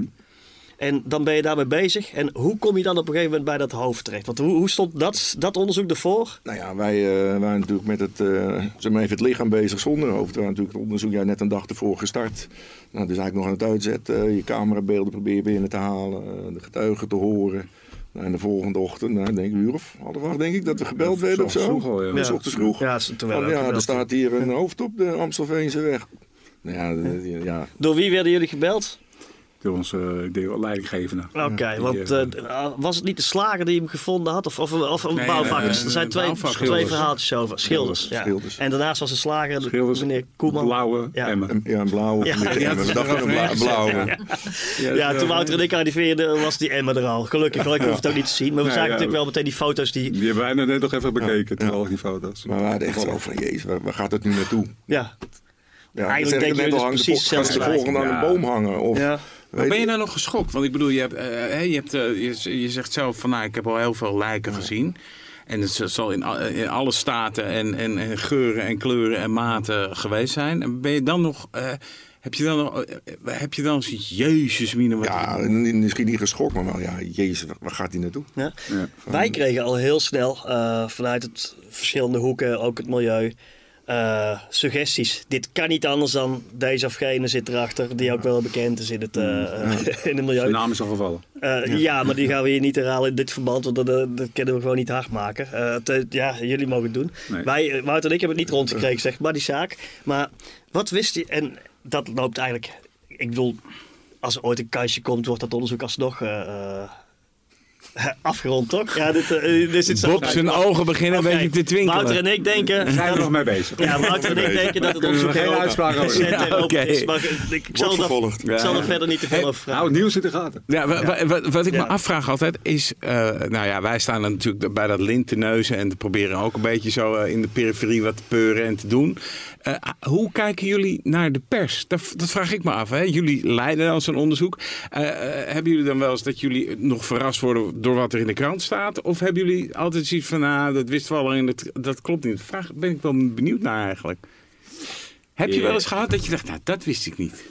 En dan ben je daarmee bezig. En hoe kom je dan op een gegeven moment bij dat hoofd terecht? Want hoe, hoe stond dat, dat onderzoek ervoor? Nou ja, wij eh, waren natuurlijk met het, eh zeg maar even het lichaam bezig zonder hoofd. We waren natuurlijk het onderzoek ja, net een dag ervoor gestart. Nou, dus eigenlijk nog aan het uitzetten. eh, je camerabeelden proberen binnen te halen. eh, de getuigen te horen. Nou, en de volgende ochtend, nou, denk ik een uur of half acht, denk ik, dat we gebeld werden of zo. vroeg al, ja. Ja, 's ochtends vroeg. Ja, ze- terwijl ja, er staat hier een hoofd op de Amstelveense weg. Nou ja, ja, Door wie werden jullie gebeld? Door onze uh, leidinggevende. Oké, want eh, eh, was het niet de slager die hem gevonden had? Of, of, of een Nee, bouwvakkers? eh, er zijn eh, twee, twee verhaaltjes over. Schilders. ja. Schilders. En daarnaast was de slager, de- Schilders, meneer Koeman. blauwe Ja. emmer. een, ja, een blauwe. Ja, dachten ze een bla- blauwe. Ja, toen Wouter en ik arriveerden was die emmer er al. Gelukkig, ik hoef het ook niet te zien. Maar we zagen ja. natuurlijk wel meteen die foto's die... Die hebben wij net nog even bekeken, terwijl die foto's. Maar we hadden echt zo van, jezus, waar, gaat het nu naartoe? Ja, Ja, Eigenlijk ik denken net jullie al, hangt dus de precies po- gaan ze de volgende aan Ja. een boom hangen? Of, ja. Ben je nou nog geschokt? Want ik bedoel, je, hebt, eh, hè, je, hebt, eh, je, je zegt zelf van nou, ik heb al heel veel lijken gezien. En het zal in, in alle staten en, en, en geuren en kleuren en maten geweest zijn. En ben je dan nog. eh, heb je dan nog. heb je dan zoiets, Jezus, mine, wat Ja, misschien niet geschokt, maar wel, ja, jezus, waar- gaat hij naartoe? Ja. Ja. Wij kregen al heel snel eh, vanuit het verschillende hoeken, ook het milieu, eh, suggesties. Dit kan niet anders dan deze of gene zit erachter, die ook wel bekend is in het, eh, eh, in het milieu. De naam is al gevallen. Ja. maar die gaan we hier niet herhalen in dit verband, want dat, dat kunnen we gewoon niet hard maken. Ja, jullie mogen het doen. Nee. Wij, Wouter en ik hebben het niet rondgekregen, zeg maar, die zaak. Maar wat wist je, en dat loopt eigenlijk, ik bedoel, als er ooit een kansje komt, wordt dat onderzoek alsnog Afgerond toch? Ja, dit, uh, dit zit zo Bob zijn ogen beginnen een beetje te twinkelen. Wouter en ik denken... Zijn er nog mee bezig? Ja, Wouter en ik denken dat het onderzoek geen uitspraak over. Ja, okay. is. Maar ik, ik zal, er, ik zal er verder niet te veel over vragen. Nou, het nieuws in de gaten. Ja, wat, wat ik me afvraag altijd is... Uh, nou ja, wij staan natuurlijk bij dat lint te neuzen... en proberen ook een beetje zo uh, in de periferie wat te peuren en te doen. Uh, hoe kijken jullie naar de pers? Dat, dat vraag ik me af. Hè? Jullie leiden dan zo'n onderzoek. hebben jullie dan wel eens dat jullie nog verrast worden... door wat er in de krant staat? Of hebben jullie altijd zoiets van... nou, dat wisten we al en dat, dat klopt niet? Vraag ben ik wel benieuwd naar eigenlijk. Heb je wel eens gehad dat je dacht, nou, dat wist ik niet?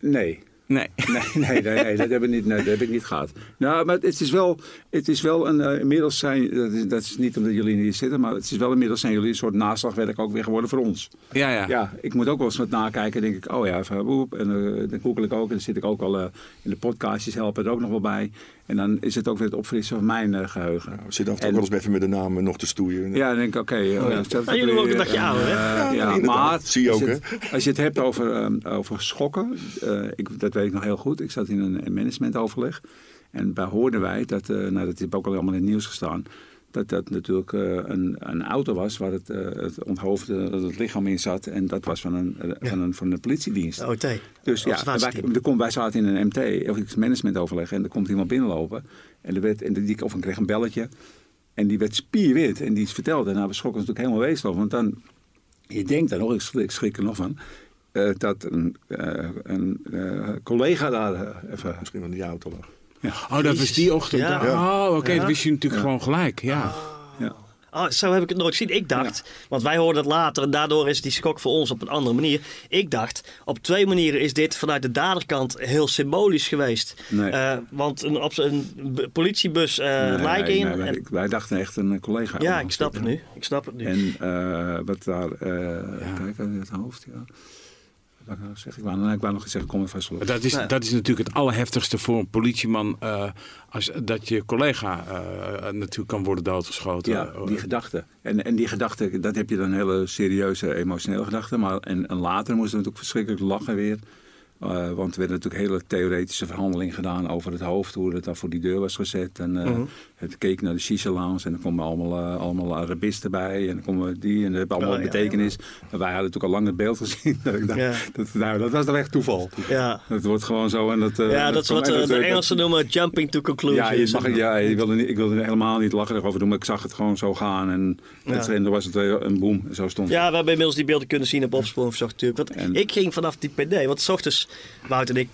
Nee. Nee. Nee, nee, nee, nee, dat, heb ik niet, nee, dat heb ik niet gehad. Nou, maar het is wel, het is wel een, uh, inmiddels zijn, dat is, dat is niet omdat jullie hier zitten, maar het is wel inmiddels zijn jullie een soort naslagwerk ook weer geworden voor ons. Ja, ja. Ja, ik moet ook wel eens wat nakijken denk ik, oh ja, boep, en uh, dan google ik ook en dan zit ik ook al uh, in de podcastjes helpen er ook nog wel bij. En dan is het ook weer het opfrissen van mijn uh, geheugen. Nou, zit af en toe wel eens even met de namen nog te stoeien. Ja, dan denk ik, oké. Okay, oh, ja. ja, jullie ook een dagje ouder, hè? Ja, ja maar zie je ook, als je, het, als je het hebt over, um, over schokken, uh, ik, dat weet ik nog heel goed. Ik zat in een managementoverleg. En daar hoorden wij, dat, uh, nou, dat heeft ook al allemaal in het nieuws gestaan dat dat natuurlijk uh, een, een auto was waar het, uh, het onthoofde, het lichaam in zat. En dat was van een, ja. van een, van een politiedienst. OT. Dus ja, wij, wij, wij zaten in een MT, of iets managementoverleg, en er komt iemand binnenlopen. En, er werd, en die, of ik kreeg een belletje. En die werd spierwit. En die vertelde, nou we schrokken natuurlijk helemaal wezenloos. Want dan, je denkt dan nog, ik schrik, ik schrik er nog van... Uh, dat een, uh, een uh, collega daar even... Misschien aan die auto lag. Ja. Oh, dat was die ochtend. Ja. Oh, oké, okay, ja. dat wist je natuurlijk gewoon gelijk. Ja. ja. Oh, zo heb ik het nooit gezien. Ik dacht, ja. want wij hoorden het later en daardoor is die schok voor ons op een andere manier. Ik dacht, op twee manieren is dit vanuit de daderkant heel symbolisch geweest. Nee. Uh, want een, op een politiebus uh, nee, in. Nee, wij, en... wij, dachten echt een collega. Ja, ik snap het nu. Ik snap het nu. En uh, wat daar, kijk uit het hoofd, ja. Zeg, ik, wou, ik wou nog zeggen, kom even vast dat is, dat is natuurlijk het allerheftigste voor een politieman. Uh, als, dat je collega uh, natuurlijk kan worden doodgeschoten. Ja, die gedachte. En, en die gedachte, dat heb je dan een hele serieuze emotionele gedachte. Maar, en, en later moesten we natuurlijk verschrikkelijk lachen weer. Uh, want er werden natuurlijk hele theoretische verhandelingen gedaan over het hoofd, hoe het voor die deur was gezet. En uh, uh -huh. het keek naar de shisha lounge en dan komen allemaal, uh, allemaal Arabisten bij en dan komen die en dat heeft allemaal oh, betekenis. Ja, wij hadden natuurlijk al lang het beeld gezien. dat, ik dacht, dat, nou, dat was dan echt toeval. Ja. Dat wordt gewoon zo. En dat, ja, dat, dat is wat dat, de Engelsen noemen jumping to conclusion. Ja, je mag, ja ik, wilde niet, ik wilde helemaal niet lachen erover doen, maar ik zag het gewoon zo gaan. En, ja. en dan was het een boom. Zo stond Ja, we hebben inmiddels die beelden kunnen zien op opsporing natuurlijk. Want en, ik ging vanaf die PD, want s ochtends Wout en ik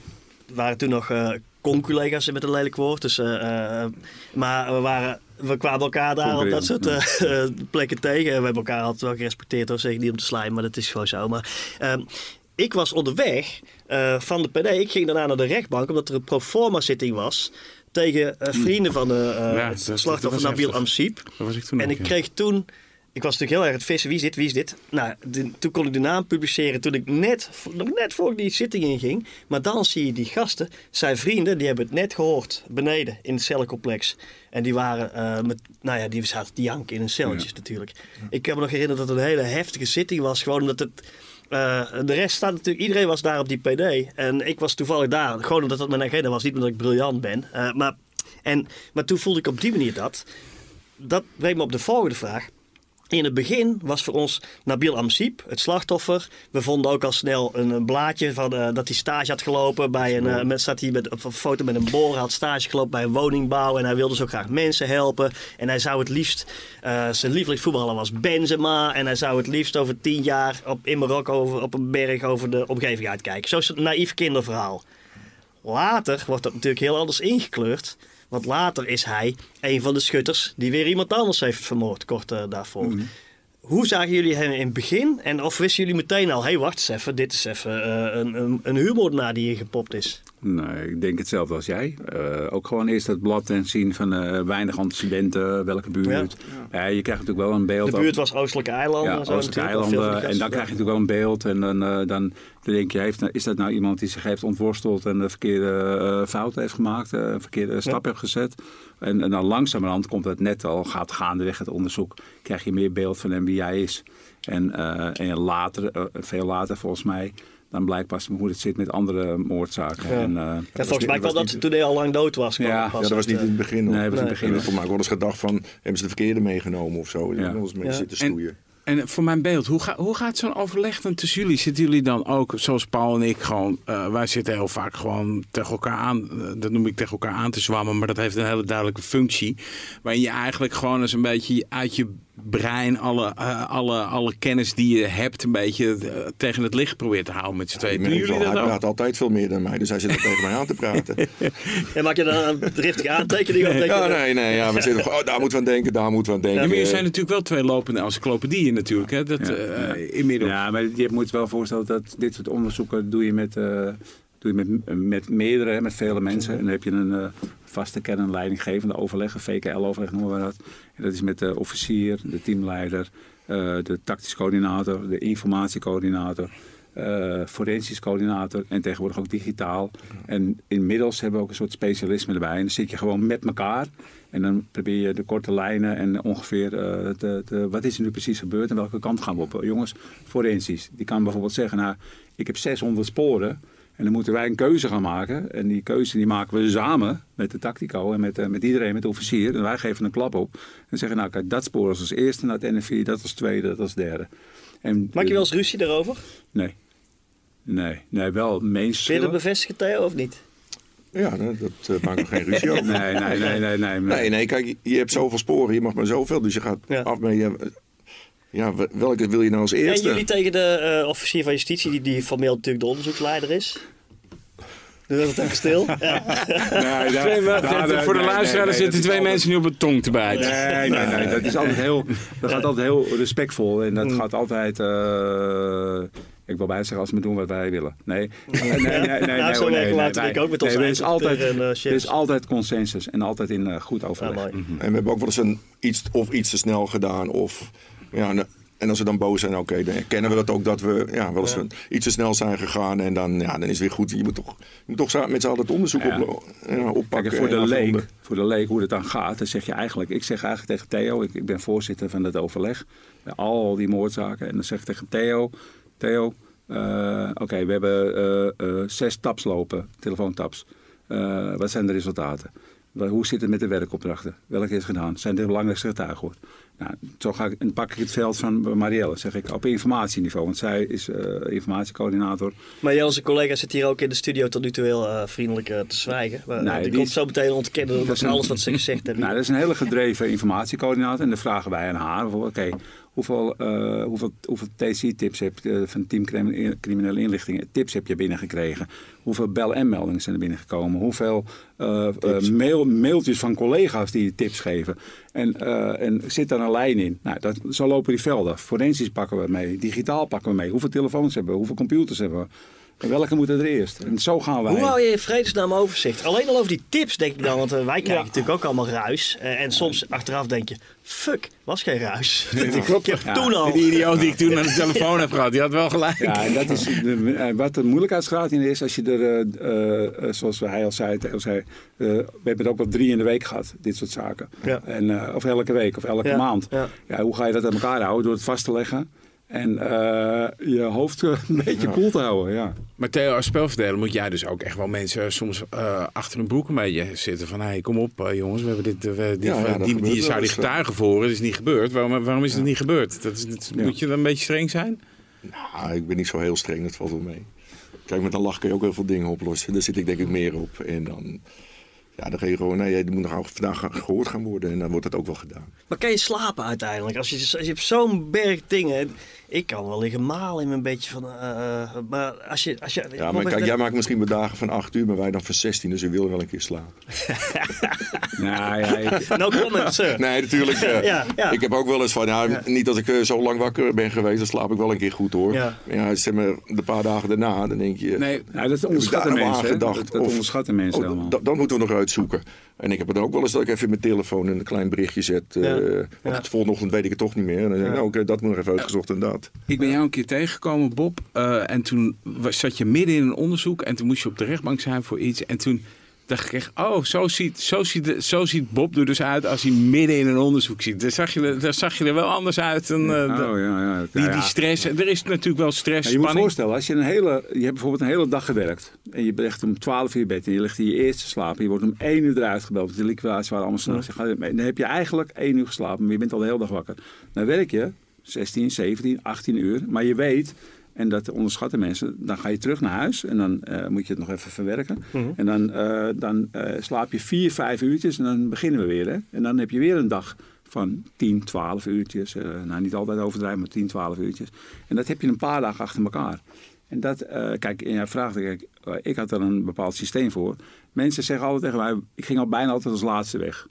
waren toen nog uh, con-collega's met een lelijk woord. Dus, uh, uh, maar we, waren, we kwamen elkaar daar op dat soort plekken tegen. We hebben elkaar altijd wel gerespecteerd. Hoor. Zeg niet om te slijmen, maar dat is gewoon zo. Maar ehm, ik was onderweg van de PD. Ik ging daarna naar de rechtbank omdat er een proforma-zitting was tegen vrienden van de ja, slachtoffer Nabil Amsip. En ik kreeg toen ik was natuurlijk heel erg het vissen. Wie is dit? Wie is dit? Nou, de, toen kon ik de naam publiceren toen ik net, nog net voor die zitting inging. Maar dan zie je die gasten, zijn vrienden, die hebben het net gehoord beneden in het cellencomplex. En die waren uh, met, nou ja, die zaten die janken in hun celletjes ja. natuurlijk. Ja. Ik heb me nog herinnerd dat het een hele heftige zitting was. Gewoon omdat het, uh, de rest staat natuurlijk, iedereen was daar op die PD. En ik was toevallig daar. Gewoon omdat dat mijn agenda was, niet omdat ik briljant ben. Uh, maar, en, maar toen voelde ik op die manier dat. Dat brengt me op de volgende vraag. In het begin was voor ons Nabil Amsip het slachtoffer. We vonden ook al snel een, een blaadje van uh, dat hij stage had gelopen bij een. Uh, met, staat hij met een foto met een boor. Hij had stage gelopen bij een woningbouw. En hij wilde zo graag mensen helpen. En hij zou het liefst. Uh, zijn lievelingsvoetballer was Benzema. En hij zou het liefst over tien jaar op, in Marokko over, op een berg over de omgeving uitkijken. Zo is het een naïef kinderverhaal. Later wordt dat natuurlijk heel anders ingekleurd. Want later is hij een van de schutters die weer iemand anders heeft vermoord, kort uh, daarvoor. Mm. Hoe zagen jullie hem in het begin? En of wisten jullie meteen al, hé hey, wacht eens even, dit is even uh, een, een, een huurmoordenaar die hier gepopt is? Nee, ik denk hetzelfde als jij. Uh, ook gewoon eerst het blad en zien van uh, weinig antecedenten, welke buurt. Ja. Ja. je krijgt natuurlijk wel een beeld. De buurt was Oostelijke Eilanden. Ja, Oostelijke Eilanden. En dan krijg je natuurlijk wel een beeld. En dan, uh, dan denk je, heeft, is dat nou iemand die zich heeft ontworsteld en de verkeerde fout heeft gemaakt, een verkeerde stap heeft gezet? En, en dan langzamerhand komt het net al, gaat gaandeweg het onderzoek, krijg je meer beeld van hem wie hij is. En, en later, veel later volgens mij, dan blijkt pas hoe het zit met andere moordzaken. Ja. En, uh, ja, volgens mij kwam dat ze toen hij al lang dood was. Ja, ja dat was niet in het begin. Nee, was in het begin. Nee. Voor mij wel eens gedacht van, hebben ze de verkeerde meegenomen of zo. Ja. eens mee zitten stoeien. En, en voor mijn beeld, hoe, ga, hoe gaat zo'n overleg dan tussen jullie? Zitten jullie dan ook, zoals Paul en ik, gewoon... Uh, wij zitten heel vaak gewoon tegen elkaar aan... Uh, dat noem ik tegen elkaar aan te zwammen, maar dat heeft een hele duidelijke functie. Waarin je eigenlijk gewoon eens een beetje uit je brein alle, uh, alle, alle kennis die je hebt een beetje uh, tegen het licht probeert te houden met z'n tweeën. Doen jullie Hij praat altijd veel meer dan mij, dus hij zit er tegen mij aan te praten. En maak je dan een driftige aantekening? Ja, nee, nee, ja, we zitten oh, daar moeten we aan denken, daar moeten we aan denken. Ja, maar je zijn natuurlijk wel twee lopende encyclopedieën natuurlijk, hè? Dat, ja, uh, inmiddels. Ja, maar je moet wel voorstellen dat dit soort onderzoeken doe je met... doe je met, met meerdere, met vele mensen. En dan heb je een uh, vaste kern- en leidinggevende overleg, een VKL-overleg noemen we dat. En dat is met de officier, de teamleider, uh, de tactisch coördinator, de informatiecoördinator, uh, forensisch coördinator en tegenwoordig ook digitaal. En inmiddels hebben we ook een soort specialisme erbij. En dan zit je gewoon met elkaar en dan probeer je de korte lijnen en ongeveer uh, de, de, wat is er nu precies gebeurd en welke kant gaan we op. Jongens, forensisch, die kan bijvoorbeeld zeggen, nou, ik heb 600 sporen. En dan moeten wij een keuze gaan maken. En die keuze die maken we samen met de tactico en met, uh, met iedereen, met de officier. En wij geven een klap op. En zeggen, nou kijk, dat spoor is als eerste, naar het NFI, dat als tweede, dat als derde. En, Maak je wel eens ruzie daarover? Nee. Nee, nee wel meestal. Wil je dat bevestigen, Theo, of niet? Ja, dat, dat uh, maakt nog geen ruzie over. nee, nee, nee, nee, nee. Nee, nee, kijk, je hebt zoveel sporen, je mag maar zoveel. Dus je gaat ja. af met je... Ja, welke wil je nou als eerste? En jullie tegen de uh, officier van justitie, die, die formeel natuurlijk de onderzoeksleider is? Doe dat even stil. Ja. Nee, dat, twee, dat, dat, dat, voor de nee, luisteraar nee, zitten twee mensen nu op de tong te bijten. Nee, nee, nee. Dat, is altijd heel, dat gaat altijd heel respectvol. En dat mm. gaat altijd... Uh, ik wil bij zeggen als we doen wat wij willen. Nee, nee, nee, nee. nee, nee, nou, zo nee, laten nee, ik ook met ons nee, er is altijd, en, uh, er is altijd consensus en altijd in uh, goed overleg. Ja, mm -hmm. En we hebben ook wel eens een iets of iets te snel gedaan of ja, en als we dan boos zijn, oké, okay, dan herkennen we dat ook dat we ja, wel eens ja. iets te snel zijn gegaan. En dan, ja, dan is het weer goed. Je moet toch, je moet toch met z'n allen het onderzoek ja. op, ja, oppakken. Kijk, voor, de leek, voor de leek hoe het dan gaat, dan zeg je eigenlijk... Ik zeg eigenlijk tegen Theo, ik, ik ben voorzitter van het overleg. Al die moordzaken. En dan zeg ik tegen Theo, Theo, uh, oké, okay, we hebben uh, uh, zes taps lopen, telefoontaps. wat zijn de resultaten? Hoe zit het met de werkopdrachten? Welke is gedaan? Zijn de belangrijkste getuigen? Nou, zo ga ik, en pak ik het veld van Marielle, zeg ik, op informatieniveau. Want zij is uh, informatiecoördinator. Maar jij, onze collega, zit hier ook in de studio tot nu toe heel uh, vriendelijk uh, te zwijgen. Maar, nee, die, die komt zo meteen ontkennen dat alles wat ze gezegd hebben. Nou, dat is een hele gedreven informatiecoördinator. En dan vragen wij aan haar, oké, okay, hoeveel, uh, hoeveel, hoeveel TC-tips heb je uh, van Team Criminele Inlichtingen, tips heb je binnengekregen? Hoeveel bel- en meldingen zijn er binnengekomen? Hoeveel uh, mail, mailtjes van collega's die tips geven? En, en zit daar een lijn in? Nou, dat, zo lopen die velden. Forensisch pakken we mee, digitaal pakken we mee. Hoeveel telefoons hebben we? Hoeveel computers hebben we? En welke moeten er eerst? En zo gaan wij. Hoe hou je in vredesnaam overzicht? Alleen al over die tips denk ik dan, want uh, wij krijgen ja. natuurlijk ook allemaal ruis. Uh, en soms achteraf denk je, fuck, was geen ruis. Nee, dat klopt. Ik heb toen al. Die idioot die ik toen aan de telefoon heb gehad, die had wel gelijk. Ja, en dat is de, wat de moeilijkheidsgraad in is, als je er, uh, zoals hij al zei, zei we hebben het ook wel drie in de week gehad, dit soort zaken. Ja. En, of elke week of elke ja. maand. Ja. Ja, hoe ga je dat aan elkaar houden? Door het vast te leggen. En uh, je hoofd een beetje koel cool te houden, ja. Maar Theo, als spelverdeler moet jij dus ook echt wel mensen soms uh, achter hun broek een beetje zitten. Van, hé, hey, kom op uh, jongens, we hebben dit, uh, dit ja, ja, die, die zou die getuigen voor, het is niet gebeurd. Waarom, waarom is het niet gebeurd? Dat is, dat, moet je dan een beetje streng zijn? Nou, ik ben niet zo heel streng, dat valt wel mee. Kijk, met een lach kun je ook heel veel dingen oplossen. Daar zit ik denk ik meer op. En dan... Ja, dan ga je gewoon, nee, je moet nog vandaag gehoord gaan worden en dan wordt het ook wel gedaan. Maar kan je slapen uiteindelijk? Als je, als je hebt zo'n berg dingen. Ik kan wel liggen malen in een beetje van. Uh, maar als je. Als je ja, maar kijk, jij maakt misschien dagen van 8 uur, maar wij dan van 16, dus je wil wel een keer slapen. nou ja, ik... No comment, sir. Nee, natuurlijk. Uh, ja, ja. Ik heb ook wel eens van, ja, ja. niet dat ik uh, zo lang wakker ben geweest, dan slaap ik wel een keer goed hoor. Ja, ja zeg maar, de paar dagen daarna, dan denk je. Nee, nou, dat onderschatten mensen. Dat, dat of, onderschatten mensen oh, helemaal. Dat moeten we nog uitzoeken. En ik heb het ook wel eens dat ik even mijn telefoon in een klein berichtje zet. Ja. Uh, ja. Het volgende ochtend weet ik het toch niet meer. En dan denk ik, nou, oké, okay, dat moet nog even uitgezocht en dat. Ik ben jou een keer tegengekomen, Bob. Uh, en toen zat je midden in een onderzoek. En toen moest je op de rechtbank zijn voor iets. En toen dacht ik echt, oh, zo ziet, zo, ziet, zo ziet Bob er dus uit als hij midden in een onderzoek zit. Daar zag je, er- daar zag je er wel anders uit dan eh, Oh, dan- ja, ja. die, Ja, die ja. stress. Er is natuurlijk wel stress, je moet je voorstellen, als je een hele, je hebt bijvoorbeeld een hele dag gewerkt. En je ligt om 12 uur in bed en je ligt in je eerste slaap. En je wordt om 1 uur eruit gebeld. Want de liquidaties waren allemaal s'nachts. Dan heb je eigenlijk 1 uur geslapen, maar je bent al de hele dag wakker. Dan werk je 16, 17, 18 uur. Maar je weet, en dat onderschatten mensen, dan ga je terug naar huis. En dan eh, moet je het nog even verwerken. En dan, eh, dan eh, slaap je 4, 5 uurtjes en dan beginnen we weer. Hè? En dan heb je weer een dag van 10, 12 uurtjes. nou, niet altijd overdrijven, maar 10, 12 uurtjes. En dat heb je een paar dagen achter elkaar. En dat, kijk, en jij vraagt, kijk, ik had er een bepaald systeem voor. Mensen zeggen altijd tegen mij, ik ging al bijna altijd als laatste weg.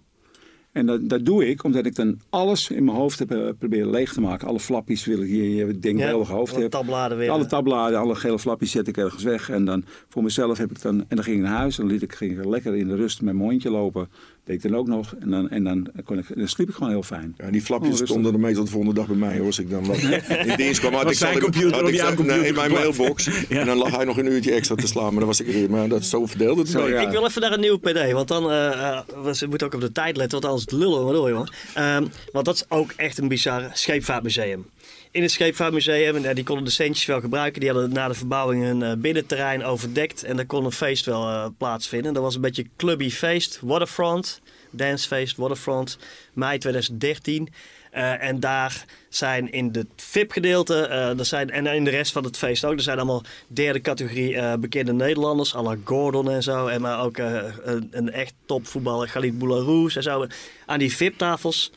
En dat, dat doe ik omdat ik dan alles in mijn hoofd heb eh, proberen leeg te maken. Alle flappies wil ik je denkbeeldige hoofd alle hebben. tabbladen weer. Alle tabbladen, alle gele flapjes zet ik ergens weg. En dan voor mezelf heb ik dan. En dan ging ik naar huis. En dan liet ik, ging ik lekker in de rust met mijn hondje lopen. Deed ik dan ook nog. En dan, en dan, kon ik, dan sliep ik gewoon heel fijn. Ja, die flapjes Oh, stonden er meestal de volgende dag bij mij hoor. Als ik dan wat in dienst kwam, had Was ik zijn computer had ik computer nee, in mijn mailbox. En dan lag hij nog een uurtje extra te slaan. Maar dan was ik er weer. Maar dat, zo het Zo, ja. Ik wil even naar een nieuwe PD, want dan uh, uh, we moeten ook op de tijd letten, want anders lullen we door, jongen. Um, want dat is ook echt een bizar scheepvaartmuseum. In het scheepvaartmuseum, en uh, die konden de centjes wel gebruiken, die hadden na de verbouwing hun uh, binnenterrein overdekt en daar kon een feest wel uh, plaatsvinden. Dat was een beetje clubby feest, waterfront, dancefeest, waterfront, mei 2013. Uh, en daar zijn in het VIP-gedeelte zijn, en in de rest van het feest ook, er zijn allemaal derde categorie bekende Nederlanders, à Gordon en zo. En maar ook een, een, echt topvoetballer, Galit Boularus en zo. Aan die VIP-tafels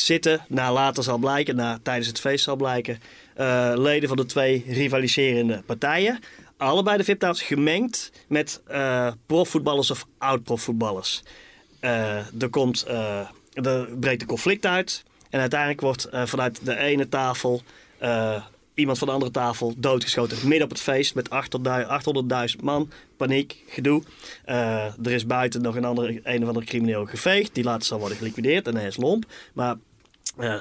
zitten, na later zal blijken, na, tijdens het feest zal blijken, uh, leden van de twee rivaliserende partijen. Allebei de VIP-tafels gemengd met uh, profvoetballers of oud-profvoetballers. Uh, er komt, er breekt een conflict uit. En uiteindelijk wordt vanuit de ene tafel iemand van de andere tafel doodgeschoten. Midden op het feest met 800.000 man. Paniek, gedoe. Er is buiten nog een, andere, een of andere crimineel geveegd. Die later zal worden geliquideerd en hij is lomp. Maar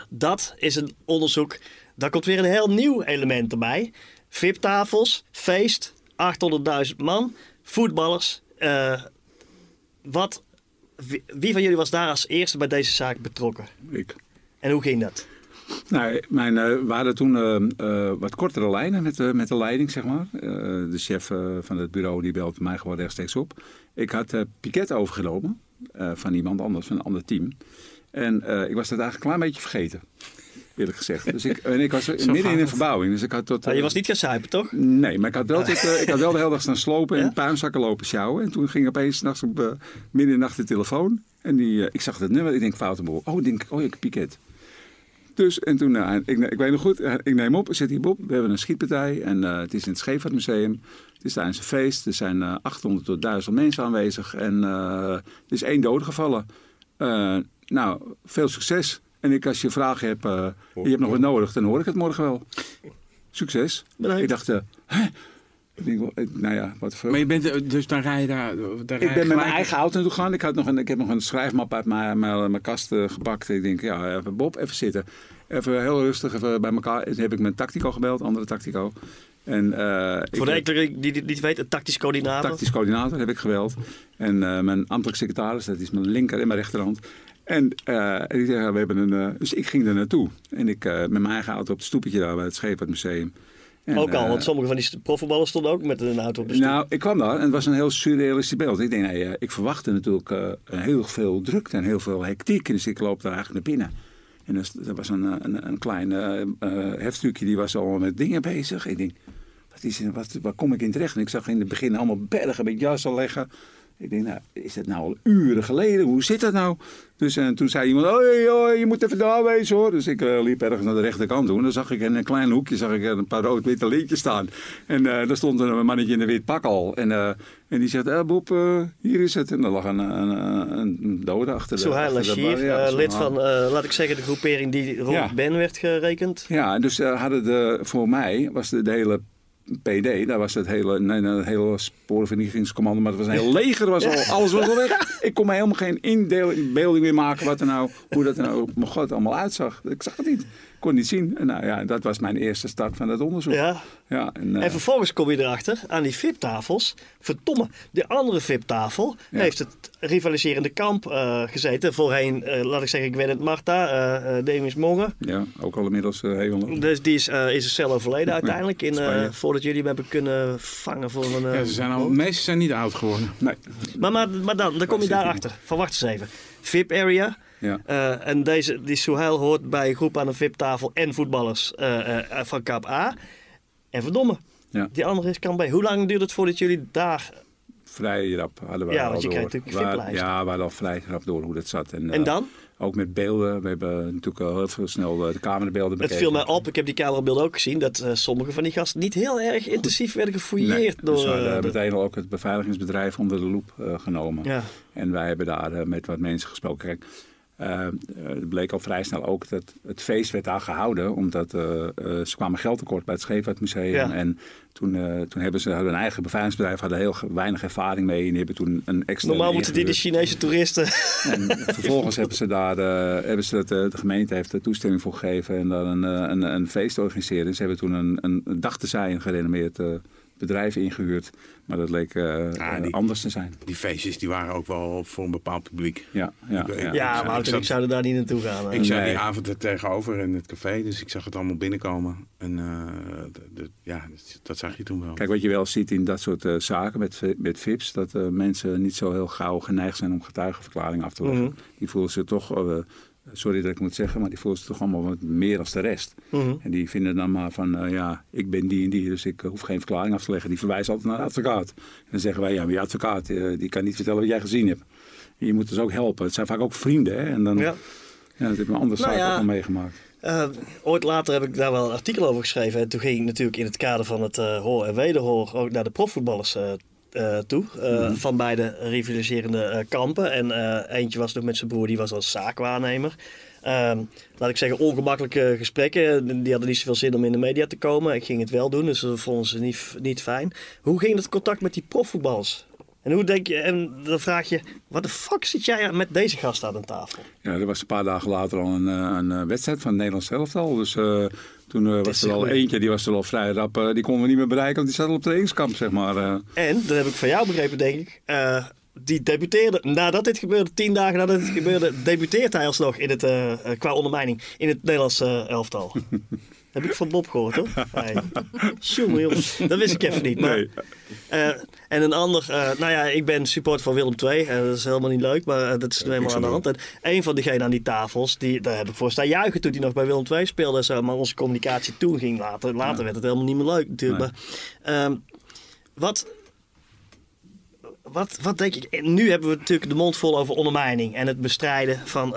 dat is een onderzoek. Daar komt weer een heel nieuw element erbij. VIP-tafels, feest, 800.000 man, voetballers. wat, wie, wie van jullie was daar als eerste bij deze zaak betrokken? Ik. En hoe ging dat? Nou, mijn, uh, we hadden toen wat kortere lijnen met, met de leiding, zeg maar. de chef van het bureau die belt mij gewoon rechtstreeks op. Ik had Piquet overgenomen van iemand anders, van een ander team. En ik was dat eigenlijk een klein beetje vergeten. Eerlijk gezegd. Dus ik, en ik was midden in een verbouwing. Dus ik had tot, nou, je was niet gaan suipen, toch? Nee, maar ik had wel, tot, ik had wel de hele dag staan slopen en ja? puinzakken lopen sjouwen. En toen ging opeens nachts op midden in de nacht de telefoon. En die, ik zag het nummer. Ik denk Foutenboel. Oh, ik denk, oh, ik Piquet. Dus, en toen, uh, ik, ik weet nog goed, ik neem op, zit hier Bob. We hebben een schietpartij en uh, het is in het Scheepvaartmuseum. Het is tijdens een feest. Er zijn uh, 800 tot 1000 mensen aanwezig en er is één dode gevallen. Nou, veel succes. En ik, als je vragen hebt, uh, je hebt nog wat nodig, dan hoor ik het morgen wel. Succes. Bedankt. Ik dacht, uh, hè? Ik denk, nou ja, wat voor... Maar je bent, dus dan rij je daar... daar ik ben met mijn eigen auto naartoe gegaan. Ik, had nog een, ik heb nog een schrijfmap uit mijn, mijn, mijn kast uh, gepakt. Ik denk, ja, even Bob, even zitten. Even heel rustig, even bij elkaar. Toen heb ik mijn tactico gebeld, andere tactico. En, uh, Voor de die, die, die niet weet, een tactisch coördinator. Tactisch coördinator heb ik gebeld. En uh, mijn ambtelijk secretaris, dat is mijn linker en mijn rechterhand. En, uh, en ik zeg, we hebben een, uh, dus ik ging er naartoe. En ik uh, met mijn eigen auto op het stoepetje daar bij het Scheepvaartmuseum. En, ook al, want sommige van die profvoetballers stonden ook met een auto op de stoep. Nou, ik kwam daar en het was een heel surrealistisch beeld. Ik denk, nee, ik verwachtte natuurlijk heel veel drukte en heel veel hectiek. Dus ik loop daar eigenlijk naar binnen. En dus, er was een, een, een klein hefstukje, die was al met dingen bezig. Ik denk, wat is, wat, waar kom ik in terecht? En ik zag in het begin allemaal bergen met jassen leggen. Ik denk, nou, is dat nou al uren geleden? Hoe zit dat nou? Dus en toen zei iemand, oh, oh, je moet even daar wezen hoor. Dus ik uh, liep ergens naar de rechterkant toe. En dan zag ik in een klein hoekje zag ik een paar rood-witte lintjes staan. En uh, daar stond een mannetje in een wit pak al. En, uh, en die zegt, eh, Bob, hier is het. En er lag een, een, een dode achter de Souhail Lachir, ja, lid van, laat ik zeggen, de groepering die rond ja. Ben werd gerekend. Ja, dus hadden de, voor mij was de, de hele PD, daar was het hele, nee, nee, het hele sporenvernietigingscommando, maar het was een heel leger, was al, alles was al weg. Ik kon me helemaal geen inbeelding meer maken wat er nou, hoe dat er nou, mijn god, allemaal uitzag. Ik zag het niet kon niet zien. En nou ja, dat was mijn eerste start van het onderzoek. Ja. Ja, en, En eh, vervolgens kom je erachter aan die VIP-tafels. Verdomme, de andere VIP-tafel heeft het rivaliserende kamp eh, gezeten. Voorheen, eh, laat ik zeggen, ik het, Marta, eh, Demis Mongen. ja, ook al inmiddels heel lang. Dus die is, is een cel overleden uiteindelijk. In, eh, Jullie hem hebben kunnen vangen voor een. eh, Ja, ze zijn al, boot. de meesten zijn niet oud geworden. Nee. Maar, maar, maar dan, dan kom je daarachter. Van wacht eens even. VIP-area. Ja. Eh, en deze, die Souhail hoort bij een groep aan een VIP-tafel en voetballers eh, eh, van Kap A. En verdomme, Ja. die andere is Kamp B. Hoe lang duurt het voordat jullie daar... Vrij rap hadden we Ja, al want je door. krijgt natuurlijk VIP-lijsten. Ja, we hadden al vrij rap door hoe dat zat. En, En eh, dan? Ook met beelden. We hebben natuurlijk heel veel snel eh, de camerabeelden Het bekeken. viel mij op, ik heb die camerabeelden ook gezien, dat eh, sommige van die gasten niet heel erg intensief werden gefouilleerd. Nee, door, dus we hadden eh, de- meteen al ook het beveiligingsbedrijf onder de loep genomen. Ja. En wij hebben daar met wat mensen gesproken. Kijk, eh, eh, het bleek al vrij snel ook dat het feest werd daar gehouden. Omdat eh, ze kwamen geld tekort bij het Scheepvaartmuseum. Ja. En toen, toen hebben ze een eigen beveiligingsbedrijf. Hadden heel weinig ervaring mee. En die hebben toen een extra Normaal moeten die de Chinese toeristen... En vervolgens hebben ze daar, hebben ze dat, de gemeente heeft er toestemming voor gegeven en daar een, een, een feest organiseren. Ze hebben toen een, een, een dag te zijn, gerenommeerd bedrijf ingehuurd. Maar dat leek eh, Ah, die- eh, anders te zijn. Die feestjes die waren ook wel voor een bepaald publiek. Ja, ja, Ik- ja. ik- Ja, ik maar zat- ik zouden daar niet naartoe gaan. Ik zat Nee. die avond er tegenover in het café, dus ik zag het allemaal binnenkomen. En eh, ja, dat, zag je toen wel. Kijk, wat je wel ziet in dat soort zaken met, met VIP's, dat eh, mensen niet zo heel gauw geneigd zijn om getuigenverklaring af te leggen. Mhm. Die voelen zich toch, eh, sorry dat ik moet zeggen, maar die voelen zich toch allemaal wat meer als de rest. Mhm. En die vinden dan maar van, eh, ja, ik ben die en die, dus ik eh, hoef geen verklaring af te leggen. Die verwijzen altijd naar de advocaat. En dan zeggen wij, ja, maar je advocaat, eh, die kan niet vertellen wat jij gezien hebt. En je moet dus ook helpen. Het zijn vaak ook vrienden, hè. En dan, Ja. ja. dat heb ik een andere Nou zaak ja. ook al meegemaakt. Ooit later heb ik daar wel een artikel over geschreven. En toen ging ik natuurlijk in het kader van het hoor en wederhoor ook naar de profvoetballers eh, toe. eh, Van beide rivaliserende eh, kampen. En eentje was nog met zijn broer, die was als zaakwaarnemer. Ehm, laat ik zeggen, ongemakkelijke gesprekken. Die hadden niet zoveel zin om in de media te komen. Ik ging het wel doen, dus dat vonden ze niet, niet fijn. Hoe ging het contact met die profvoetballers? En hoe denk je, en dan vraag je, wat de fuck zit jij met deze gast aan een tafel? Ja, er was een paar dagen later al een, eh, een eh, wedstrijd van het Nederlands elftal. Dus eh, toen was er al goed. eentje, die was er al vrij rap. die konden we niet meer bereiken, want die zat al op trainingskamp, zeg maar. En, dat heb ik van jou begrepen, denk ik. die debuteerde, nadat dit gebeurde, tien dagen nadat dit gebeurde, debuteert hij alsnog in het, qua ondermijning in het Nederlands elftal. heb ik van Bob gehoord, hoor. Hey. Jongen, jongens, dat wist ik even niet. Maar, Nee. eh, en een ander, eh, nou ja, ik ben supporter van Willem II. en dat is helemaal niet leuk, maar eh, dat is nu eenmaal aan de hand. En een van diegenen aan die tafels, die, daar heb ik voor staan juichen toen hij nog bij Willem II speelde. Zo, maar onze communicatie toen ging later. Later werd het helemaal niet meer leuk natuurlijk. Nee. Maar, ehm, wat, wat, wat denk ik? En Nu hebben we natuurlijk de mond vol over ondermijning en het bestrijden van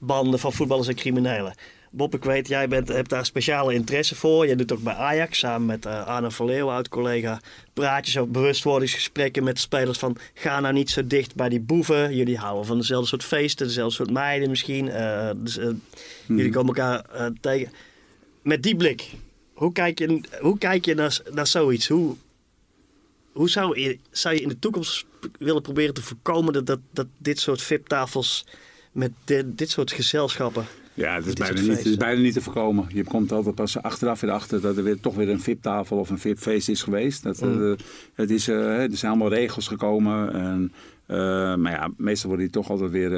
banden van voetballers en criminelen. Bob, ik weet, jij bent, hebt daar speciale interesse voor. Jij doet ook bij Ajax samen met Arne van Leeuwen, oud-collega, praatjes over bewustwordingsgesprekken met spelers van ga nou niet zo dicht bij die boeven. Jullie houden van dezelfde soort feesten, dezelfde soort meiden misschien. Eh, dus, eh, Jullie komen elkaar tegen. Met die blik, hoe kijk je, hoe kijk je naar, naar zoiets? Hoe, hoe zou je, zou je in de toekomst willen proberen te voorkomen dat, dat, dat dit soort VIP-tafels met dit, dit soort gezelschappen. Ja, het is, bijna niet, het is bijna niet te voorkomen. Je komt altijd pas achteraf weer achter dat er weer, toch weer een VIP-tafel of een VIP-feest is geweest. Dat, Mm. eh, het is, eh, er zijn allemaal regels gekomen. En, eh, maar ja, meestal worden die toch altijd weer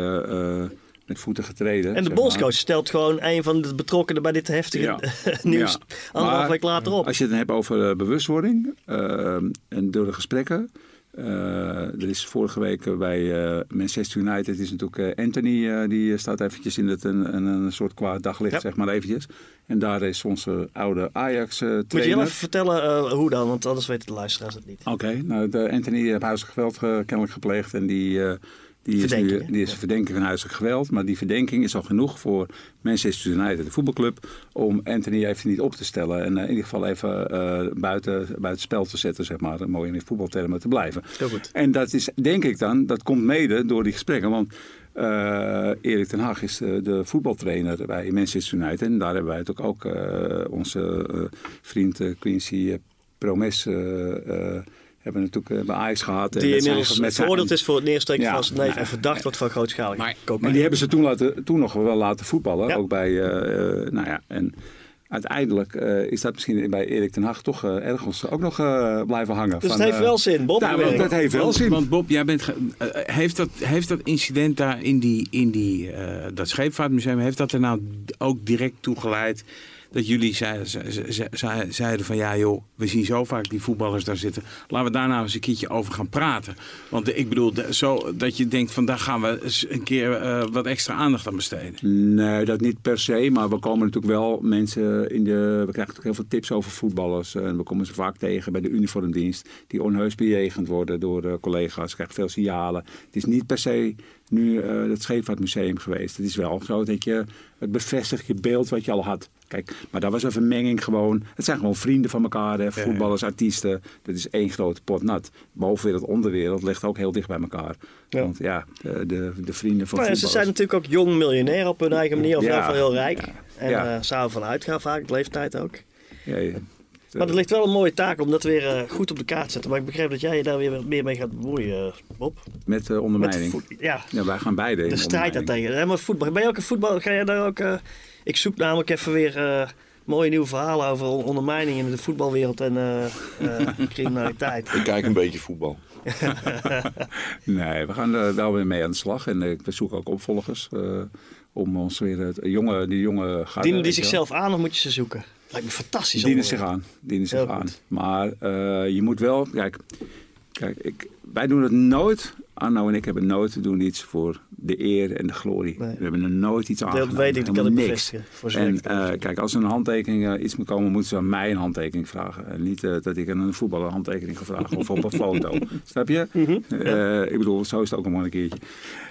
met voeten getreden. En de bondscoach maar. stelt gewoon een van de betrokkenen bij dit heftige Ja. nieuws Ja. anderhalf week later op. Als je het dan hebt over bewustwording en door de gesprekken. Eh, er is vorige week bij eh, Manchester United is natuurlijk eh, Anthony, die staat eventjes in het, een, een, een soort kwaad daglicht, Ja. zeg maar eventjes. En daar is onze oude Ajax eh Moet je heel even vertellen hoe dan, want anders weten de luisteraars het niet. Oké, nou de Anthony heeft huiselijk geweld eh, kennelijk gepleegd en die, die is, nu, die is verdenking van huiselijk geweld. Maar die verdenking is al genoeg voor Manchester United, de voetbalclub, om Anthony even niet op te stellen. En eh, in ieder geval even eh, buiten, buiten spel te zetten, zeg maar. Mooi in de voetbaltermen te blijven. Heel goed. En dat is, denk ik dan, dat komt mede door die gesprekken. Want eh, Erik ten Hag is de, de voetbaltrainer bij Manchester United. En daar hebben wij natuurlijk ook eh, onze vriend Quincy Promes eh, eh, hebben natuurlijk bij Ajax gehad. Die met inmiddels zijn- met zijn- veroordeeld is voor het neersteken Ja, van zijn neef nou, en verdacht wordt van grootschalige Maar-. Maar die hebben ze toen, laten, toen nog wel laten voetballen. Ja. Ook bij, eh, eh, nou ja, en uiteindelijk eh, is dat misschien bij Erik ten Hag toch eh, ergens ook nog eh, blijven hangen. Dus Van, het heeft eh, wel zin, Bob. ja, Werk. want dat heeft wel Want, zin. want Bob, jij bent ge- eh, heeft, dat, heeft dat incident daar in, die, in die, eh, dat scheepvaartmuseum, heeft dat er nou ook direct toe geleid dat jullie zeiden, ze- ze- ze- ze- zeiden van ja joh, we zien zo vaak die voetballers daar zitten. Laten we daar nou eens een keertje over gaan praten. Want ik bedoel, zo dat je denkt van daar gaan we een keer eh, wat extra aandacht aan besteden. Nee, dat niet per se. Maar we komen natuurlijk wel mensen in de. We krijgen natuurlijk heel veel tips over voetballers. En we komen ze vaak tegen bij de uniformdienst. Die onheus bejegend worden door de collega's. Krijgt veel signalen. Het is niet per se nu eh, het Scheepvaartmuseum geweest. Het is wel zo dat je. Het bevestigt je beeld wat je al had. Kijk, maar daar was een vermenging gewoon. Het zijn gewoon vrienden van elkaar. Hè, voetballers, artiesten. Dat is één grote pot nat. Bovenwereld, onderwereld ligt ook heel dicht bij elkaar. Ja. Want ja, de, de, de vrienden van ja, ze zijn natuurlijk ook jong miljonair op hun eigen manier. Of Ja. geval heel rijk. Ja. En Ja. eh zouden van uitgaan vaak, de leeftijd ook. Ja. Maar er ligt wel een mooie taak om dat weer eh, goed op de kaart te zetten. Maar ik begreep dat jij je daar weer meer mee gaat bemoeien, eh, Bob. Met uh, ondermijning. ja, Ja, wij gaan beide in de strijd daartegen. Maar voetbal, ben je ook een voetbal? Ga jij daar ook... ik zoek namelijk even weer eh, mooie nieuwe verhalen over on- ondermijning in de voetbalwereld en eh, eh, criminaliteit. Ik kijk een beetje voetbal. Nee, we gaan er wel weer mee aan de slag. En we zoeken ook opvolgers. eh, om ons weer het jonge, die jonge Dienen die zichzelf aan of moet je ze zoeken? Lijkt me fantastisch. Dienen zich aan. Dienen zich aan. Maar eh, je moet wel, kijk, kijk ik, wij doen het nooit. Arno en ik hebben nooit doen iets voor de eer en de glorie. Nee. We hebben er nooit iets aan Dat weet ik, dat kan ik bevestigen. Voor En eh, kijk, als er een handtekening eh, iets moet komen, moeten ze aan mij een handtekening vragen. En niet eh, dat ik aan een voetballer een handtekening ga vragen of op een foto. Snap je? Mhm. Ik bedoel, zo is het ook nog maar een keertje.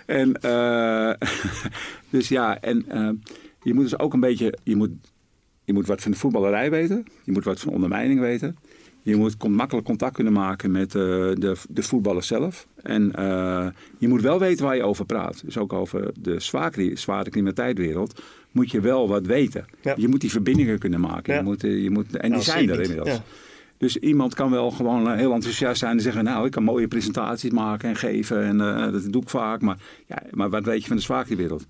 En, dus ja, en je moet dus ook een beetje, je moet, je moet wat van de voetballerij weten. Je moet wat van ondermijning weten. Je moet makkelijk contact kunnen maken met eh, de, de voetballer zelf. En eh, je moet wel weten waar je over praat. Dus ook over de zware, zware moet je wel wat weten. Ja. Je moet die verbindingen kunnen maken. Ja. Je moet, eh, je moet, en die Nou, zijn er inmiddels. Ja. Dus iemand kan wel gewoon heel enthousiast zijn en zeggen... nou, ik kan mooie presentaties maken en geven. En dat doe ik vaak. Maar, ja, maar wat weet je van de zwaartewereld?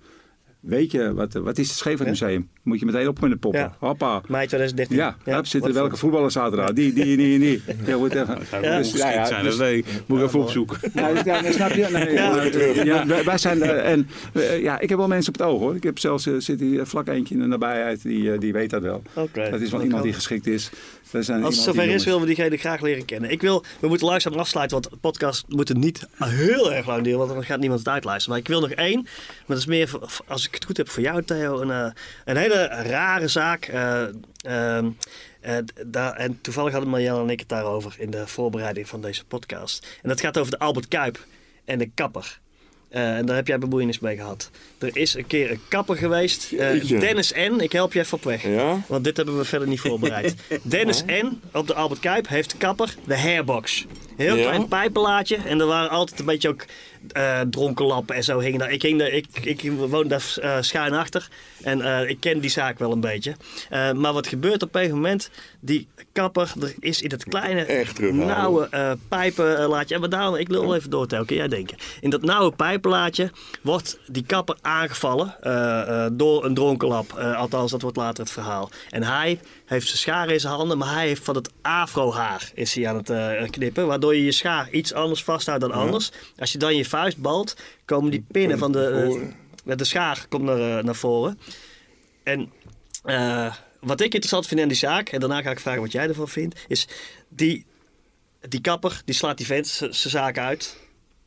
Weet je, wat, wat is het Scheepvaartmuseum? Moet je meteen op kunnen poppen. Ja. Hoppa. Mei 2013. Ja, ja zitten welke voor- voetballers zaten er? Die, die, die, die. Ja, moet even. Ja. Dus, ja, ja, zijn dus- nee, moet ik even opzoeken. ja, dus- ja, snap je? Nee, Ja. wij, wij zijn eh, en eh, ja, ik heb wel mensen op het oog hoor. Ik heb zelfs eh, zit hier vlak eentje in de nabijheid die, die weet dat wel. Dat is wel Ik iemand die geschikt is. Zijn Als het iemand zover is, willen we diegene graag leren kennen. Ik wil, we moeten langzaam afsluiten, want podcast moet het niet heel erg lang duren, want dan gaat niemand het uitluisteren. Maar ik wil nog één, maar dat is meer, als ik het goed heb voor jou Theo, een, eh, een hele rare zaak. eh, ehm, eh, daar, en toevallig hadden Marjelle en ik het daarover in de voorbereiding van deze podcast. En dat gaat over de Albert Kuip en de kapper. En daar heb jij bemoeienis mee gehad. Er is een keer een kapper geweest. Dennis N. Ik help je even op weg. Ja? Want dit hebben we verder niet voorbereid. Dennis N. op de Albert Kuip heeft de kapper de hairbox. Heel Ja? klein pijpenlaadje. En er waren altijd een beetje ook eh dronkenlappen en zo hingen daar. Ik, hing daar, ik, ik woon daar eh, schuin achter. En eh, ik ken die zaak wel een beetje. Maar wat gebeurt op een gegeven moment? Die kapper, er is in het kleine, Echt nauwe pijpenlaadje. En daarom, ik wil even door, Tel, kun jij denken. In dat nauwe pijpenlaadje wordt die kapper aangevallen door een dronkenlap. Althans, dat wordt later het verhaal. En hij heeft zijn schaar in zijn handen, maar hij heeft van het afrohaar is hij aan het eh, knippen. Waardoor je je schaar iets anders vasthoudt dan anders. Als je dan je vuist balt, komen die pinnen van de, met de schaar komt naar, eh, naar voren. En wat ik interessant vind aan die zaak, en daarna ga ik vragen wat jij ervan vindt, is die, die kapper die slaat die vent zijn zaak uit.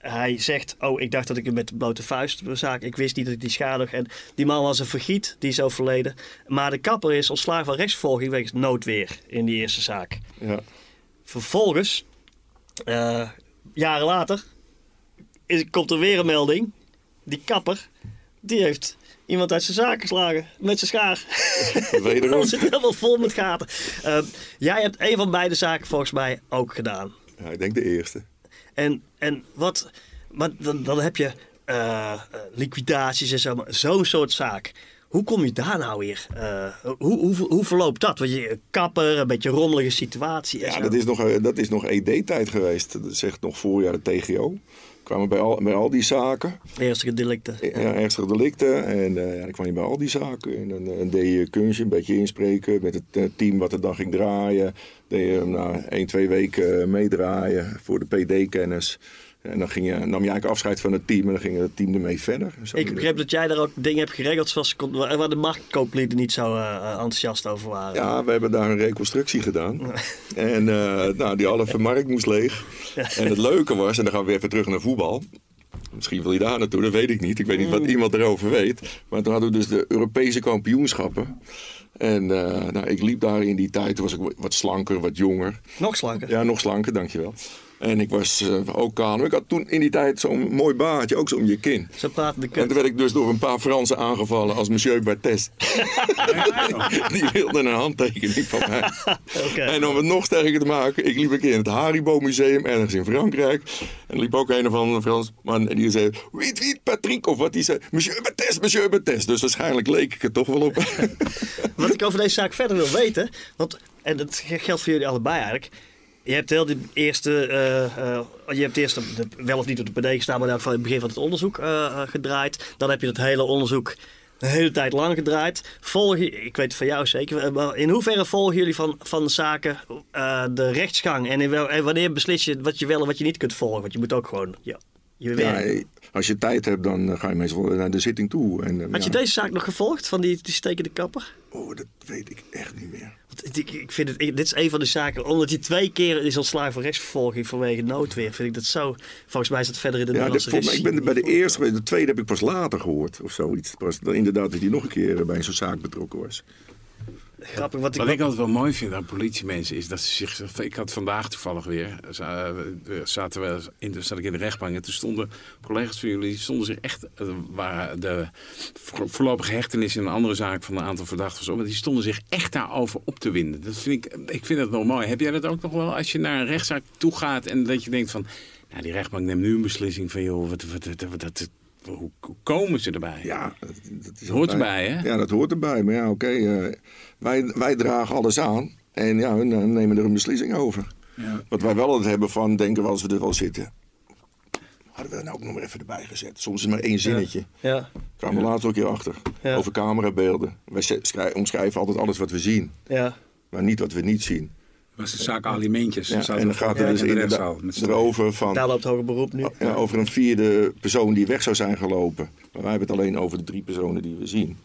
Hij zegt, oh, ik dacht dat ik hem met de blote vuist zaak. Ik wist niet dat ik die schade. En die man was een vergiet, die is overleden. Maar de kapper is ontslagen van rechtsvervolging wegens noodweer in die eerste zaak. Ja. Vervolgens, eh, jaren later, is, komt er weer een melding. Die kapper, die heeft iemand uit zijn zaak geslagen met zijn schaar. Wederom. Zit helemaal vol met gaten. Eh, jij hebt een van beide zaken volgens mij ook gedaan. ja, ik denk de eerste. En, en wat, maar dan, dan heb je eh, eh, liquidaties en zo, zo'n soort zaak. Hoe kom je daar nou weer? Uh, hoe, hoe, hoe verloopt dat? Want je kapper, een beetje rommelige situatie. Ja, dat is nog, eh, dat is nog ED-tijd geweest. Dat echt nog voorjaar de TGO. Kwamen bij al, bij al die zaken. Ernstige delicten. Ja, ernstige delicten. En uh, ja, dan kwam je bij al die zaken. En dan, dan deed je kunstje, een beetje inspreken met het team wat er dan ging draaien. Deed je na 1, 2 weken meedraaien voor de PD-kennis. En dan ging je, nam je eigenlijk afscheid van het team en dan ging het team ermee verder. Zo ik begreep dat jij daar ook dingen hebt geregeld zoals, waar de marktkooplieden niet zo uh, enthousiast over waren. Ja, we hebben daar een reconstructie gedaan. en uh, nou, die halve markt moest leeg. En het leuke was, en dan gaan we weer even terug naar voetbal. Misschien wil je daar naartoe, dat weet ik niet. Ik weet niet wat mm. iemand erover weet. Maar toen hadden we dus de Europese kampioenschappen. En uh, nou, ik liep daar in die tijd, toen was ik wat slanker, wat jonger. Nog slanker? Ja, nog slanker, dankjewel. En ik was uh, ook kanon. Ik had toen in die tijd zo'n mooi baardje, ook zo om je kin. Zo praten de En toen werd ik dus door een paar Fransen aangevallen als monsieur Bartes. die wilden een handtekening van mij. okay. En om het nog sterker te maken, ik liep een keer in het Haribo Museum ergens in Frankrijk. En liep ook een of andere Fransman en die zei, weet weet Patrick, of wat die zei, monsieur Bartes, monsieur Bartes. Dus waarschijnlijk leek ik het toch wel op. wat ik over deze zaak verder wil weten, want, en dat geldt voor jullie allebei eigenlijk je hebt heel de eerste, uh, je hebt eerst wel of niet op de PD gestaan, maar in het begin van het onderzoek uh, gedraaid. Dan heb je het hele onderzoek de hele tijd lang gedraaid. Volg je, ik weet het van jou zeker, maar in hoeverre volgen jullie van, van zaken de rechtsgang? En, in wel, en wanneer beslis je wat je wel en wat je niet kunt volgen? Want je moet ook gewoon ja, je ja, als je tijd hebt, dan ga je meestal naar de zitting toe. En, Had je deze zaak nog gevolgd van die, die stekende kapper? Oh, dat weet ik echt niet meer. Ik, ik vind het, dit is een van de zaken, omdat hij twee keer is ontslagen voor rechtsvervolging vanwege noodweer, vind ik dat zo. Volgens mij is dat verder in de ja, Nederlandse Ik ben bij de eerste, de tweede heb ik pas later gehoord of zoiets. Pas, inderdaad dat hij nog een keer bij zo'n zaak betrokken was grappig. Wat ik, wat ik altijd wel mooi vind aan politiemensen is dat ze zich. Ik had vandaag toevallig weer. Zaten we in, zat ik in de rechtbank en toen stonden collega's van jullie. stonden zich echt. Eh, waar de voorlopige hechtenis in een andere zaak van een aantal verdachten was. Maar die stonden zich echt daarover op te winden. Dat vind ik, ik vind dat nog mooi. Heb jij dat ook nog wel als je naar een rechtszaak toe gaat en dat je denkt van. Nou, die rechtbank neemt nu een beslissing van joh, wat, wat, wat, dat, hoe, komen ze erbij? Ja, dat, dat is hoort erbij, hè? Ja, dat hoort erbij. Maar ja, oké, eh, wij, wij dragen alles aan. En ja, hun uh, nemen er een beslissing over. Ja. Wat wij wel altijd hebben van, denken we als we er wel zitten. Hadden we er nou ook nog maar even erbij gezet. Soms is maar één zinnetje. Ja. ja. Kwamen we later ook hier achter. Over camerabeelden. Wij omschrijven altijd alles wat we zien. Ja. Maar niet wat we niet zien was de zaak alimentjes. Ja, en dan gaat het dus inderdaad erover van... Daar loopt hoger beroep nu. Ja, over een vierde persoon die weg zou zijn gelopen. Maar wij hebben het alleen over de drie personen die we zien.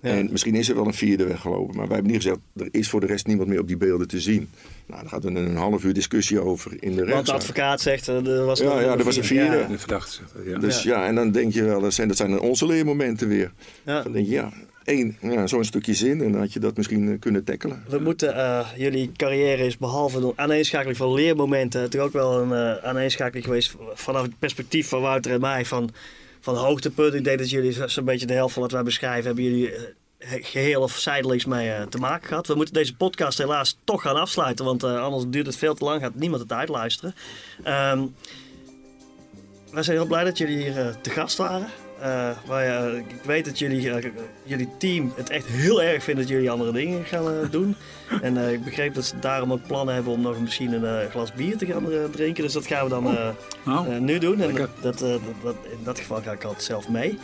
En misschien is er wel een vierde weggelopen. Maar wij hebben niet gezegd, er is voor de rest niemand meer op die beelden te zien. Nou, daar gaat er een half uur discussie over in de rechtszaak. Want de advocaat zegt, eh, er was Ja, ja er was een vierde. De verdachte ja. Dus ja. en dan denk je wel, dat zijn, dat zijn onze leermomenten weer. Dan denk je, ja, één, zo'n stukje zin en dan had je dat misschien eh, kunnen tackelen. We moeten, uh, jullie carrière is behalve een aaneenschakeling van leermomenten, toch ook wel een uh, aaneenschakeling geweest vanaf het perspectief van Wouter en mij van, van hoogtepunt. Ik denk dat jullie zo'n beetje de helft van wat wij beschrijven, hebben jullie geheel of zijdelings mee te maken gehad. We moeten deze podcast helaas toch gaan afsluiten, want anders duurt het veel te lang, gaat niemand het uitluisteren. Um, wij zijn heel blij dat jullie hier te gast waren. Uh, maar ik weet dat jullie, uh, jullie team het echt heel erg vindt dat jullie andere dingen gaan uh, doen. en ik begreep dat ze daarom ook plannen hebben om nog misschien een glas bier te gaan drinken. Dus dat gaan we dan oh. nu doen. En dat, dat, in dat geval ga ik altijd zelf mee.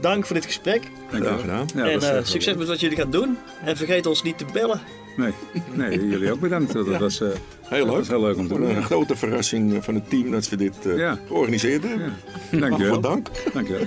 dank voor dit gesprek. Dank gedaan. Ja, en succes met wat jullie gaan doen. En vergeet ons niet te bellen. Nee, nee jullie ook bedankt. Dat was, uh, heel, leuk. Was heel leuk om te doen. Een grote verrassing van het team dat we dit uh, georganiseerd hebben. Ja. Dank je wel. dank. Dank je wel.